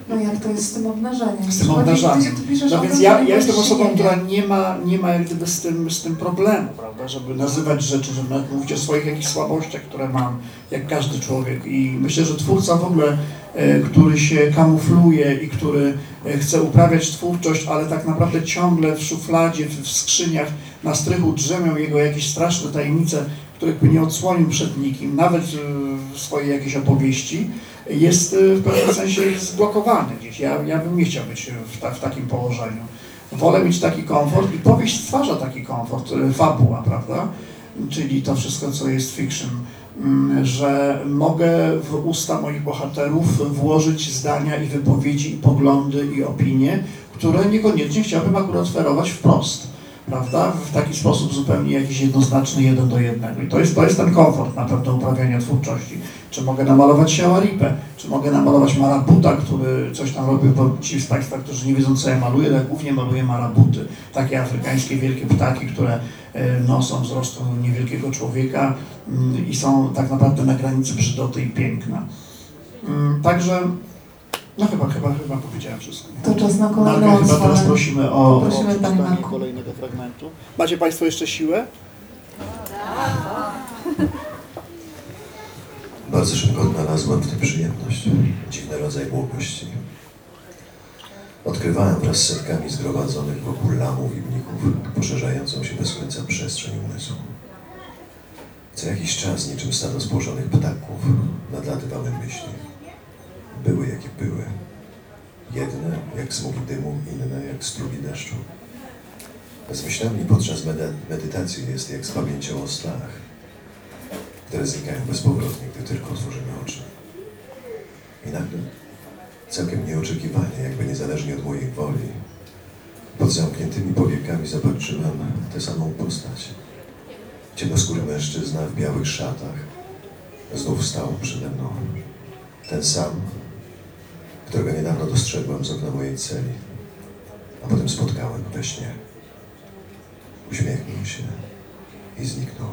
Speaker 1: No jak to jest z tym obnażeniem?
Speaker 3: Z tym obnażaniem. No więc ja, ja jestem osobą, która nie ma, nie ma jak gdyby z tym, z tym problemu, prawda, żeby nazywać rzeczy, żeby mówić o swoich jakichś słabościach, które mam, jak każdy człowiek. I myślę, że twórca w ogóle, e, który się kamufluje i który e, chce uprawiać twórczość, ale tak naprawdę ciągle w szufladzie, w, w skrzyniach, na strychu drzemią jego jakieś straszne tajemnice, których by nie odsłonił przed nikim, nawet e, w swojej jakiejś opowieści, jest e, w pewnym sensie zblokowany gdzieś. Ja, ja bym nie chciał być w, ta, w takim położeniu. Wolę mieć taki komfort i powieść stwarza taki komfort, e, fabuła, prawda? Czyli to wszystko, co jest fiction, Mm, że mogę w usta moich bohaterów włożyć zdania i wypowiedzi, i poglądy, i opinie, które niekoniecznie chciałbym akurat oferować wprost prawda? W taki sposób zupełnie jakiś jednoznaczny, jeden do jednego. I to jest, to jest ten komfort na pewno uprawiania twórczości. Czy mogę namalować Siałaripę, czy mogę namalować Marabuta, który coś tam robił, bo ci z Państwa, którzy nie wiedzą, co ja maluję, ja głównie maluję Marabuty. Takie afrykańskie wielkie ptaki, które e, no, są wzrostu niewielkiego człowieka mm, i są tak naprawdę na granicy brzydoty i piękna. Mm, Także, no chyba, chyba, chyba powiedziałem wszystko.
Speaker 1: To czas na kolejną
Speaker 3: Marka, chyba teraz prosimy o, o
Speaker 1: Prosimy, panie
Speaker 3: przeczytanie
Speaker 1: Marku.
Speaker 3: kolejnego fragmentu. Macie Państwo jeszcze siłę?
Speaker 2: Bardzo szybko odnalazłem w tym przyjemność, dziwny rodzaj błogości. Odkrywałem wraz z setkami zgromadzonych wokół lamów i mnichów poszerzającą się bez końca przestrzeń umysłu. Co jakiś czas, niczym stado spłoszzonych ptaków, nadlatywały myśli. Były jakie były. Jedne jak smugi dymu, inne jak strugi deszczu. Z myślami podczas medytacji jest jak z pamięcią o snach które znikają bezpowrotnie, gdy tylko otworzymy oczy. I nagle, całkiem nieoczekiwanie, jakby niezależnie od mojej woli, pod zamkniętymi powiekami zobaczyłem tę samą postać. Ciemnoskóry mężczyzna w białych szatach znów stał przede mną. Ten sam, którego niedawno dostrzegłem z okna mojej celi, a potem spotkałem we śnie. Uśmiechnął się i zniknął.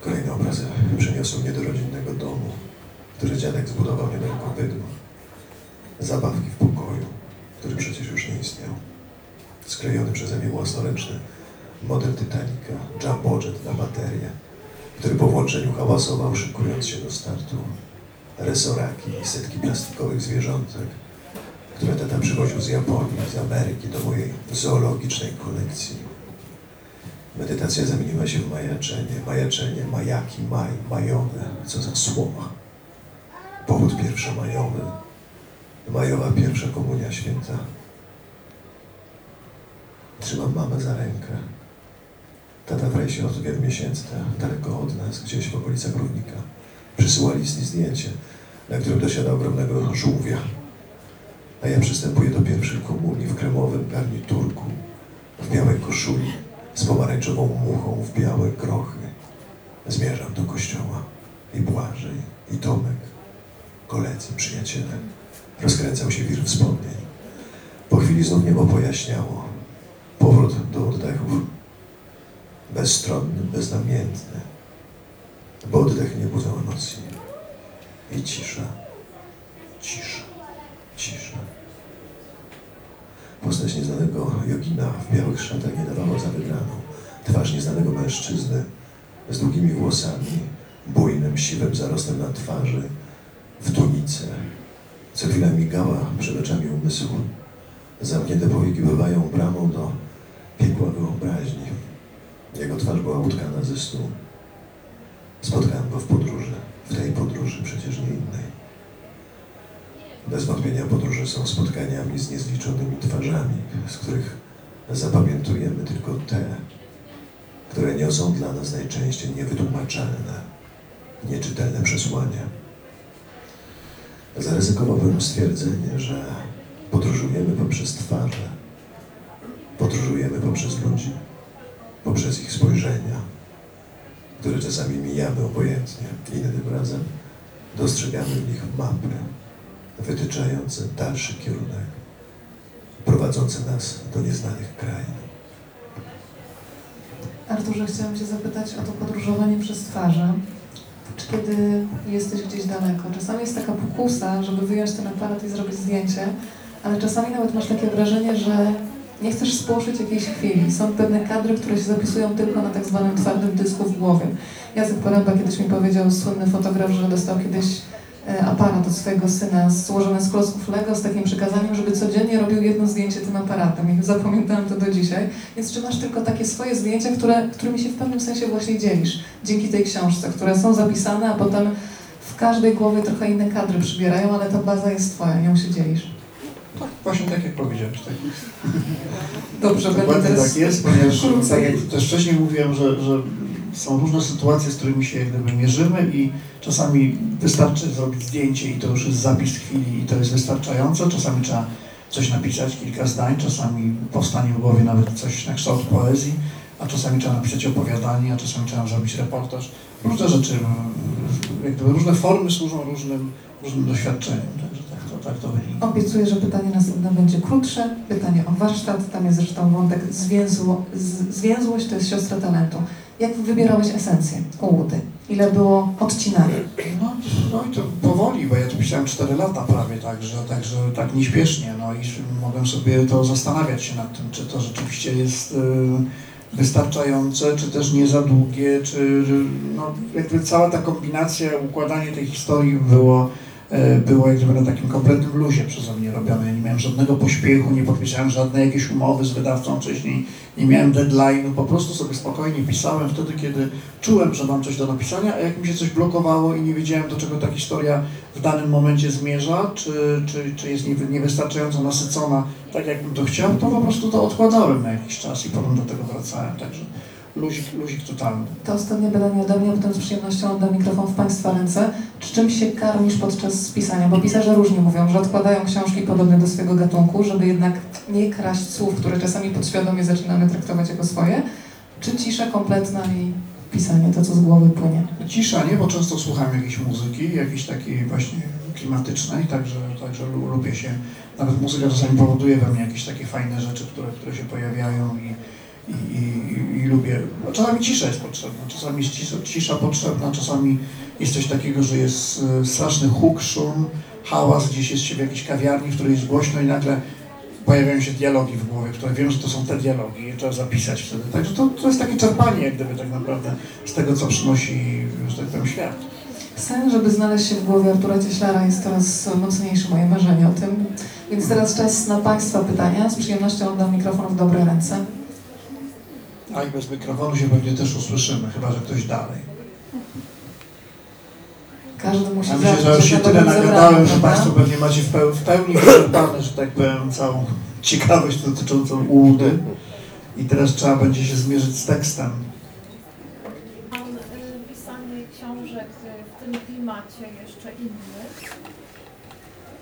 Speaker 2: Kolejne obrazy przeniosły mnie do rodzinnego domu, który dziadek zbudował niedaleko bydła. Zabawki w pokoju, który przecież już nie istniał. Sklejony przeze mnie własnoręczny model Titanica, jumbo jet na baterię, który po włączeniu hałasował, szykując się do startu. Resoraki i setki plastikowych zwierzątek, które tata przywoził z Japonii, z Ameryki do mojej zoologicznej kolekcji. Medytacja zamieniła się w majaczenie, majaczenie, majaki, maj, majone, co za słoma. Powód pierwszomajowy. Majowa pierwsza komunia święta. Trzymam mamę za rękę. Tata w rejsie od wielu miesięcy, daleko od nas, gdzieś w okolicach Równika. Przysyła list i zdjęcie, na którym dosiada ogromnego żółwia. A ja przystępuję do pierwszej komunii w kremowym garniturku, w białej koszuli, z pomarańczową muchą w białe krochy. Zmierzam do kościoła i Błażej, i Tomek, koledzy, przyjaciele. Rozkręcał się wir wspomnień. Po chwili znów niebo pojaśniało. Powrót do oddechów. Bezstronny, beznamiętny. Bo oddech nie budzą emocji. I cisza, cisza, cisza. Postać nieznanego jogina w białych szatach nie dawała za wygraną. Twarz nieznanego mężczyzny z długimi włosami, bujnym, siwym zarostem na twarzy, w tunice. Co chwila migała przed oczami umysłu. Zamknięte powieki bywają bramą do piekła wyobraźni. Jego twarz była utkana ze snu. Spotkałem go w podróży, w tej podróży przecież nie innej. Bez wątpienia podróże są spotkaniami z niezliczonymi twarzami, z których zapamiętujemy tylko te, które niosą dla nas najczęściej niewytłumaczalne, nieczytelne przesłanie. Zaryzykowałbym stwierdzenie, że podróżujemy poprzez twarze, podróżujemy poprzez ludzi, poprzez ich spojrzenia, które czasami mijamy obojętnie, innym razem dostrzegamy w nich mapy wytyczające dalszy kierunek, prowadzące nas do nieznanych krain.
Speaker 1: Arturze, chciałam Cię zapytać o to podróżowanie przez twarze. Czy kiedy jesteś gdzieś daleko? Czasami jest taka pokusa, żeby wyjąć ten aparat i zrobić zdjęcie, ale czasami nawet masz takie wrażenie, że nie chcesz spłoszyć jakiejś chwili. Są pewne kadry, które się zapisują tylko na tak zwanym twardym dysku w głowie. Jacek Poręba kiedyś mi powiedział, słynny fotograf, że dostał kiedyś e, aparat od swojego syna złożony z klocków Lego z takim przykazaniem, żeby codziennie robił jedno zdjęcie tym aparatem. I zapamiętałem to do dzisiaj. Więc czy masz tylko takie swoje zdjęcia, które, którymi się w pewnym sensie właśnie dzielisz dzięki tej książce, które są zapisane, a potem w każdej głowie trochę inne kadry przybierają, ale ta baza jest twoja, nią się dzielisz.
Speaker 3: Tak, właśnie tak jak powiedziałeś. Tak.
Speaker 1: Dobrze, będę
Speaker 3: Dokładnie
Speaker 1: teraz...
Speaker 3: tak jest, ponieważ tak jak też wcześniej mówiłem, że, że są różne sytuacje, z którymi się gdyby mierzymy i czasami wystarczy zrobić zdjęcie i to już jest zapis chwili i to jest wystarczające. Czasami trzeba coś napisać, kilka zdań, czasami powstanie w głowie nawet coś na kształt poezji, a czasami trzeba napisać opowiadanie, a czasami trzeba zrobić reportaż. Różne rzeczy, mm, jak gdyby różne formy służą różnym, różnym doświadczeniom, także to, to wynika.
Speaker 1: Obiecuję, że pytanie następne będzie krótsze. Pytanie o warsztat. Tam jest zresztą wątek zwięzło, z, zwięzłość, to jest siostra talentu. Jak wybierałeś esencję u Łudy? Ile było odcinania?
Speaker 3: No, no i to powoli, bo ja to pisałem 4 lata prawie, także, także tak nieśpiesznie, no i mogłem sobie to zastanawiać się nad tym, czy to rzeczywiście jest y, wystarczające, czy też nie za długie, czy no, jakby cała ta kombinacja, układanie tej historii było, było jak gdyby na takim kompletnym luzie przeze mnie robione. Ja nie miałem żadnego pośpiechu, nie podpisałem żadnej jakiejś umowy z wydawcą wcześniej, nie miałem deadline'u, po prostu sobie spokojnie pisałem wtedy, kiedy czułem, że mam coś do napisania, a jak mi się coś blokowało i nie wiedziałem, do czego ta historia w danym momencie zmierza, czy, czy, czy jest niewy- niewystarczająco nasycona, tak jakbym to chciał, to po prostu to odkładałem na jakiś czas i potem do tego wracałem, także luzik, luzik totalny.
Speaker 1: To ostatnie pytanie ode mnie, potem z przyjemnością oddam mikrofon w Państwa ręce. Czy czymś się karmisz podczas pisania? Bo pisarze różnie mówią, że odkładają książki podobne do swojego gatunku, żeby jednak nie kraść słów, które czasami podświadomie zaczynamy traktować jako swoje. Czy cisza kompletna i pisanie, to co z głowy płynie?
Speaker 3: Cisza, nie, bo często słucham jakiejś muzyki, jakiejś takiej właśnie klimatycznej, także, także lu- lubię się, nawet muzyka czasami powoduje we mnie jakieś takie fajne rzeczy, które, które się pojawiają i, i, i, i lubię. No, czasami cisza jest potrzebna, czasami jest cisza, cisza potrzebna, czasami jest coś takiego, że jest e, straszny huk, szum, hałas, gdzieś jest się w jakiejś kawiarni, w której jest głośno i nagle pojawiają się dialogi w głowie, które wiem, że to są te dialogi i trzeba zapisać wtedy. Także to, to jest takie czerpanie jak gdyby tak naprawdę z tego, co przynosi, że tak powiem, świat.
Speaker 1: Sen, żeby znaleźć się w głowie Artura Cieślara jest coraz mocniejsze moje marzenie o tym. Więc teraz czas na Państwa pytania. Z przyjemnością oddam mikrofon w dobre ręce.
Speaker 3: A i bez mikrofonu się pewnie też usłyszymy, chyba że ktoś dalej.
Speaker 1: Każdy musi
Speaker 3: Ja myślę, że już się tyle nagadałem, że? Państwo pewnie macie w, peł- w pełni wyczerpane, że tak powiem, całą ciekawość dotyczącą ułudy. I teraz trzeba będzie się zmierzyć z tekstem.
Speaker 4: Pan y, pisanie książek y, w tym klimacie jeszcze innych.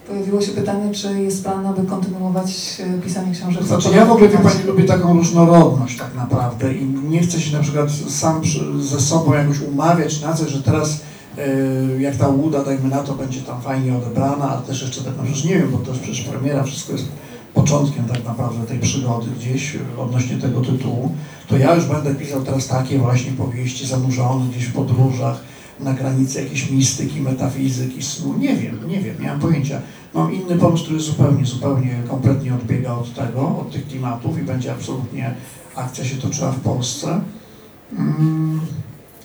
Speaker 1: Pojawiło się pytanie, czy jest plan, aby kontynuować e, pisanie książek.
Speaker 3: Znaczy ja w ogóle, wie Pani, lubię taką różnorodność tak naprawdę i nie chcę się na przykład sam ze sobą jakoś umawiać na coś, że teraz e, jak ta łuda, dajmy na to, będzie tam fajnie odebrana, ale też jeszcze tak, no przecież nie wiem, bo to jest przecież premiera, wszystko jest początkiem tak naprawdę tej przygody gdzieś e, odnośnie tego tytułu, to ja już będę pisał teraz takie właśnie powieści zanurzone gdzieś w podróżach, na granicy jakiejś mistyki, metafizyki, snu, nie wiem, nie wiem, nie mam pojęcia. Mam inny pomysł, który zupełnie, zupełnie, kompletnie odbiega od tego, od tych klimatów i będzie absolutnie akcja się toczyła w Polsce. Mm,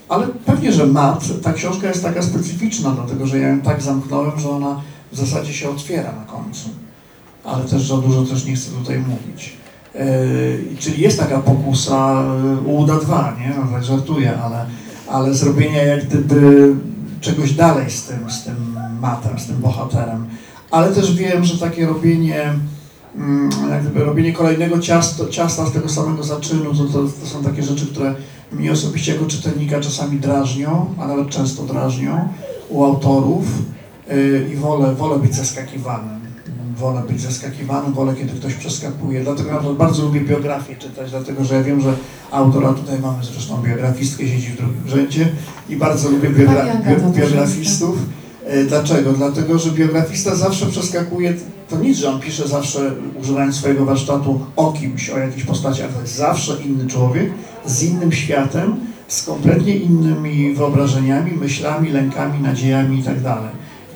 Speaker 3: ale pewnie, że mat, ta książka jest taka specyficzna, dlatego że ja ją tak zamknąłem, że ona w zasadzie się otwiera na końcu. Ale też za dużo też nie chcę tutaj mówić. Yy, czyli jest taka pokusa yy, Uda 2, nie? No, tak żartuję, ale, ale zrobienia jak gdyby czegoś dalej z tym, z tym matem, z tym bohaterem. Ale też wiem, że takie robienie, mm, jak gdyby robienie kolejnego ciasto, ciasta z tego samego zaczynu, to, to, to są takie rzeczy, które mnie osobiście jako czytelnika czasami drażnią, a nawet często drażnią u autorów yy, i wolę, wolę być zaskakiwanym. Wolę być zaskakiwanym, wolę kiedy ktoś przeskakuje. Dlatego przykład bardzo lubię biografię czytać, dlatego że ja wiem, że autora tutaj mamy zresztą biografistkę, siedzi w drugim rzędzie i bardzo lubię biogra biografistów. E, Dlaczego? Dlatego, że biografista zawsze przeskakuje, to nic, że on pisze zawsze używając swojego warsztatu o kimś, o jakiejś postaci, ale to jest zawsze inny człowiek z innym światem, z kompletnie innymi wyobrażeniami, myślami, lękami, nadziejami i tak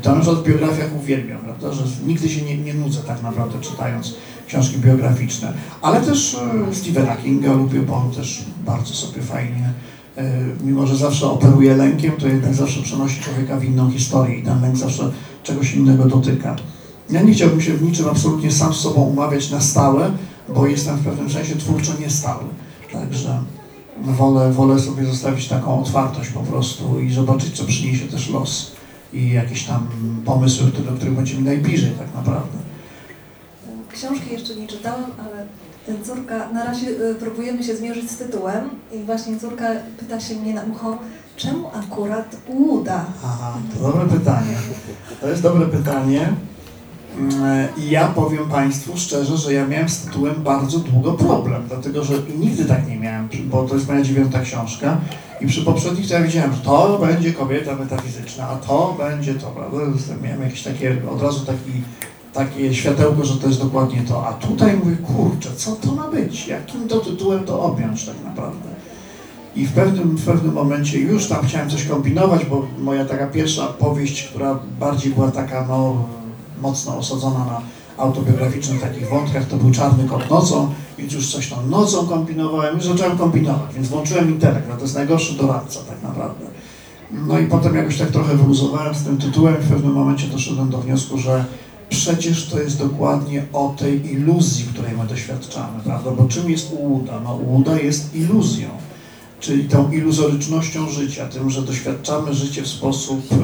Speaker 3: to na przykład w biografiach uwielbiam, prawda, że nigdy się nie, nie nudzę tak naprawdę czytając książki biograficzne. Ale też e, Stephena Kinga lubię, bo on też bardzo sobie fajnie E, mimo że zawsze operuje lękiem, to jednak zawsze przenosi człowieka w inną historię i ten lęk zawsze czegoś innego dotyka. Ja nie chciałbym się w niczym absolutnie sam z sobą umawiać na stałe, bo jestem w pewnym sensie twórczo niestały. Także wolę, wolę sobie zostawić taką otwartość po prostu i zobaczyć, co przyniesie też los i jakieś tam pomysły, które, do których będzie mi najbliżej tak naprawdę.
Speaker 5: Książki jeszcze nie czytałem, ale córka, na razie y, próbujemy się zmierzyć z tytułem i właśnie córka pyta się mnie na ucho, czemu akurat Łuda?
Speaker 3: Aha, to dobre pytanie. To jest dobre pytanie. Mm, I ja powiem Państwu szczerze, że ja miałem z tytułem bardzo długo problem, dlatego że nigdy tak nie miałem, bo to jest moja dziewiąta książka i przy poprzednich to ja wiedziałem, że to będzie kobieta metafizyczna, a to będzie to, prawda? Miałem jakieś takie, od razu taki, takie światełko, że to jest dokładnie to, a tutaj mówię, kurczę, co to ma być? Jakim to tytułem to objąć tak naprawdę? I w pewnym, w pewnym momencie już tam chciałem coś kombinować, bo moja taka pierwsza powieść, która bardziej była taka no, mocno osadzona na autobiograficznych takich wątkach, to był Czarny Kot Nocą, więc już coś tą nocą kombinowałem, już zacząłem kombinować, więc włączyłem intelekt, no to jest najgorszy doradca tak naprawdę. No i potem jakoś tak trochę wyluzowałem z tym tytułem w pewnym momencie doszedłem do wniosku, że przecież to jest dokładnie o tej iluzji, której my doświadczamy, prawda? Bo czym jest ułuda? No ułuda jest iluzją czyli tą iluzorycznością życia, tym, że doświadczamy życie w sposób, e,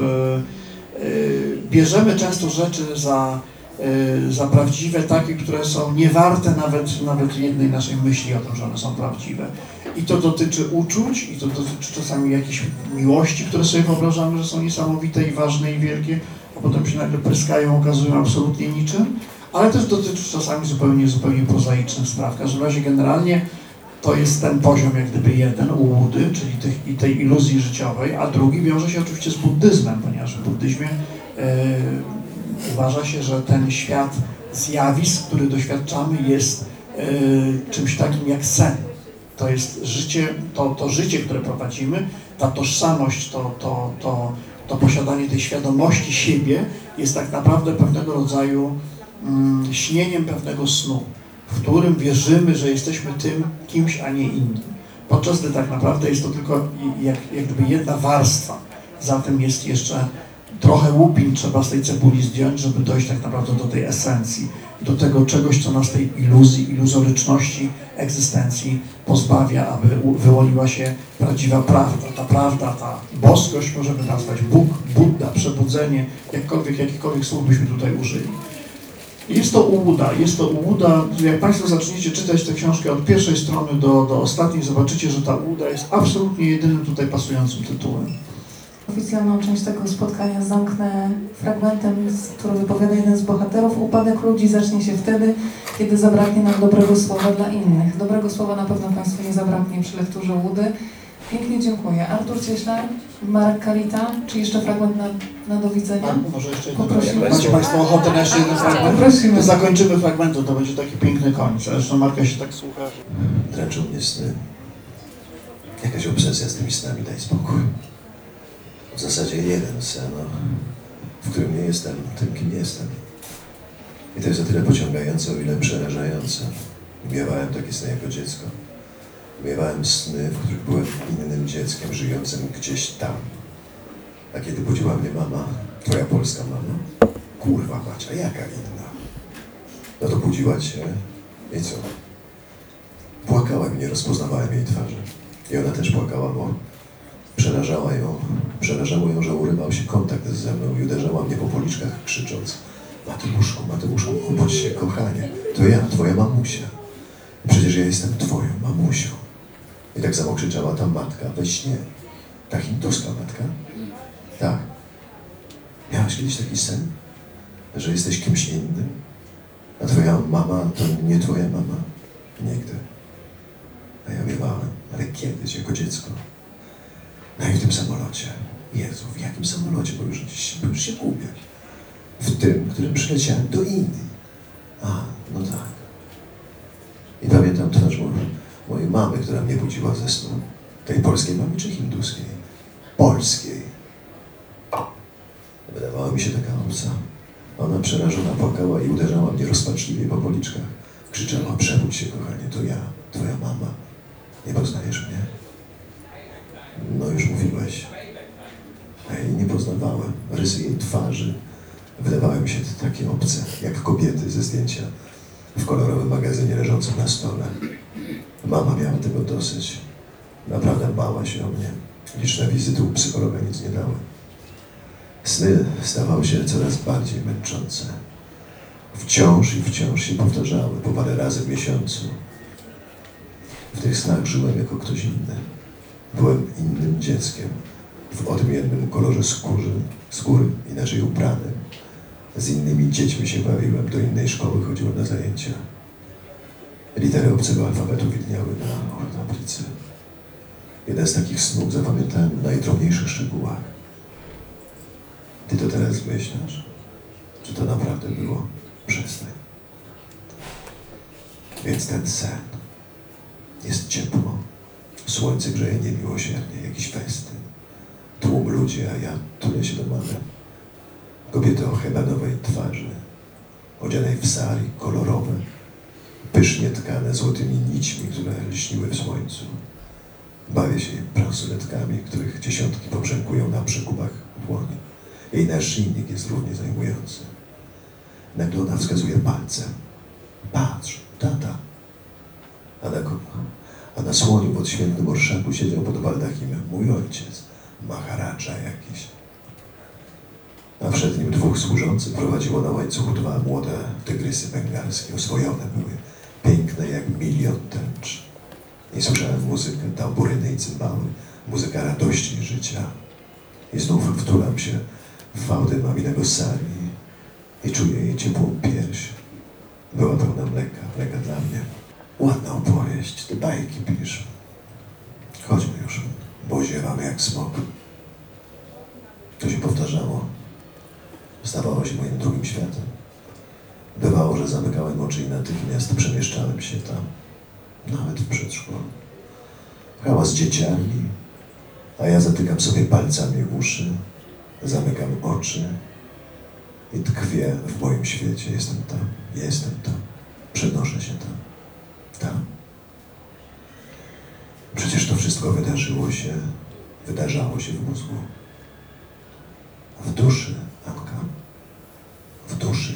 Speaker 3: bierzemy często rzeczy za, e, za prawdziwe, takie, które są niewarte nawet, nawet jednej naszej myśli o tym, że one są prawdziwe. I to dotyczy uczuć, i to dotyczy czasami jakiejś miłości, które sobie wyobrażamy, że są niesamowite i ważne i wielkie, a potem się nagle pryskają, okazują absolutnie niczym, ale też dotyczy czasami zupełnie, zupełnie prozaicznych spraw. W każdym razie generalnie to jest ten poziom jak gdyby jeden ułudy, czyli tych, tej iluzji życiowej, a drugi wiąże się oczywiście z buddyzmem, ponieważ w buddyzmie e, uważa się, że ten świat zjawisk, który doświadczamy jest e, czymś takim jak sen. To jest życie, to, to życie, które prowadzimy, ta tożsamość, to, to, to, to posiadanie tej świadomości siebie jest tak naprawdę pewnego rodzaju mm, śnieniem pewnego snu w którym wierzymy, że jesteśmy tym kimś, a nie innym. Podczas gdy tak naprawdę jest to tylko jak, jak gdyby jedna warstwa. Za tym jest jeszcze trochę łupin trzeba z tej cebuli zdjąć, żeby dojść tak naprawdę do tej esencji, do tego czegoś, co nas tej iluzji, iluzoryczności egzystencji pozbawia, aby wyłoniła się prawdziwa prawda. Ta prawda, ta boskość możemy nazwać Bóg, Buddha, przebudzenie, jakkolwiek, jakikolwiek słów byśmy tutaj użyli. Jest to ułuda, jest to ułuda, jak Państwo zaczniecie czytać tę książkę od pierwszej strony do, do ostatniej, zobaczycie, że ta ułuda jest absolutnie jedynym tutaj pasującym tytułem.
Speaker 1: Oficjalną część tego spotkania zamknę fragmentem, który wypowiada jeden z bohaterów. Upadek ludzi zacznie się wtedy, kiedy zabraknie nam dobrego słowa dla innych. Dobrego słowa na pewno Państwu nie zabraknie przy lekturze Łudy. Pięknie dziękuję. Artur Cieślar, Marek Kalita, czy jeszcze fragment na, na do widzenia?
Speaker 3: Marku, może jeszcze jedno
Speaker 1: Poprosimy.
Speaker 3: Macie Państwo ochotę na jeszcze jeden fragment?
Speaker 1: Prosimy.
Speaker 3: To zakończymy fragmentem, to będzie taki piękny koniec. Zresztą Marka się tak słucha. że-
Speaker 2: Dręczą mnie sny. Jakaś obsesja z tymi snami, daj spokój. W zasadzie jeden sen, no, w którym nie jestem tym, kim jestem. I to jest o tyle pociągające, o ile przerażające. Miewałem takie sny jako dziecko. Miewałem sny, w których byłem innym dzieckiem, żyjącym gdzieś tam. A kiedy budziła mnie mama, twoja polska mama, kurwa mać, a jaka inna? No to budziła cię i co? Płakałem nie rozpoznawałem jej twarzy. I ona też płakała, bo przerażała ją, przerażało ją, że urywał się kontakt ze mną i uderzała mnie po policzkach, krzycząc Mateuszku, Mateuszku, obudź się, kochanie, to ja, twoja mamusia. Przecież ja jestem twoją mamusią. I tak samo krzyczała ta matka we śnie. Ta hinduska matka? Tak. Miałaś kiedyś taki sen, że jesteś kimś innym? A twoja mama to nie twoja mama? Nigdy. A ja miewałem, ale kiedyś, jako dziecko. No i w tym samolocie. Jezu, w jakim samolocie? Bo już, już się gubię. W tym, którym przyleciałem do Indii. A, no tak. I pamiętam twarz mo- mojej mamy, która mnie budziła ze snu. Tej polskiej mamy czy hinduskiej? Polskiej. Wydawała mi się taka obca. Ona przerażona płakała i uderzała mnie rozpaczliwie po policzkach. Krzyczała, przebudź się, kochanie, to ja, twoja mama. Nie poznajesz mnie? No już mówiłeś. A jej nie poznawałem. Rysy jej twarzy wydawały mi się takie obce, jak kobiety ze zdjęcia w kolorowym magazynie leżącym na stole. Mama miała tego dosyć. Naprawdę bała się o mnie. Liczne wizyty u psychologa nic nie dały. Sny stawały się coraz bardziej męczące. Wciąż i wciąż się powtarzały po parę razy w miesiącu. W tych snach żyłem jako ktoś inny. Byłem innym dzieckiem, w odmiennym kolorze skóry, skóry inaczej ubranym. Z innymi dziećmi się bawiłem, do innej szkoły chodziłem na zajęcia. Litery obcego alfabetu widniały na tablicy. Jeden z takich snów zapamiętałem w najdrobniejszych szczegółach. Ty to teraz myślisz? Czy to naprawdę było? Przestań. Więc ten sen jest ciepło. Słońce grzeje niemiłosiernie, jakiś festyn. Tłum ludzi, a ja tulę się do mamy. Kobiety o hebanowej twarzy, odzianej w sari, kolorowe, pysznie tkane złotymi nićmi, które lśniły w słońcu. Bawię się bransoletkami, których dziesiątki poprzękują na przekupach dłoni. Jej naszyjnik jest równie zajmujący. Nagle ona wskazuje palcem. Patrz, tata. A na, a na słoniu pod świętym orszaku siedział pod baldachimem mój ojciec, Maharadża jakiś. A przed nim dwóch służących prowadziło na łańcuchu dwa młode tygrysy bengalskie, oswojone były, piękne jak milion tęcz. I słyszałem muzykę, tamburyny i cymbały, muzyka radości i życia. I znów wtulam się w fałdy maminego sari i czuję jej ciepłą pierś. Była pełna mleka, mleka dla mnie. Ładna opowieść, ty bajki pisz. Chodźmy już, bo ziewamy jak smok. To się powtarzało. Stawało się moim drugim światem. Bywało, że zamykałem oczy i natychmiast przemieszczałem się tam. Nawet w przedszkolu. Hałas dzieciarni, a ja zatykam sobie palcami uszy, zamykam oczy i tkwię w moim świecie. Jestem tam, jestem tam, przenoszę się tam, tam. Przecież to wszystko wydarzyło się, wydarzało się w mózgu. w duszy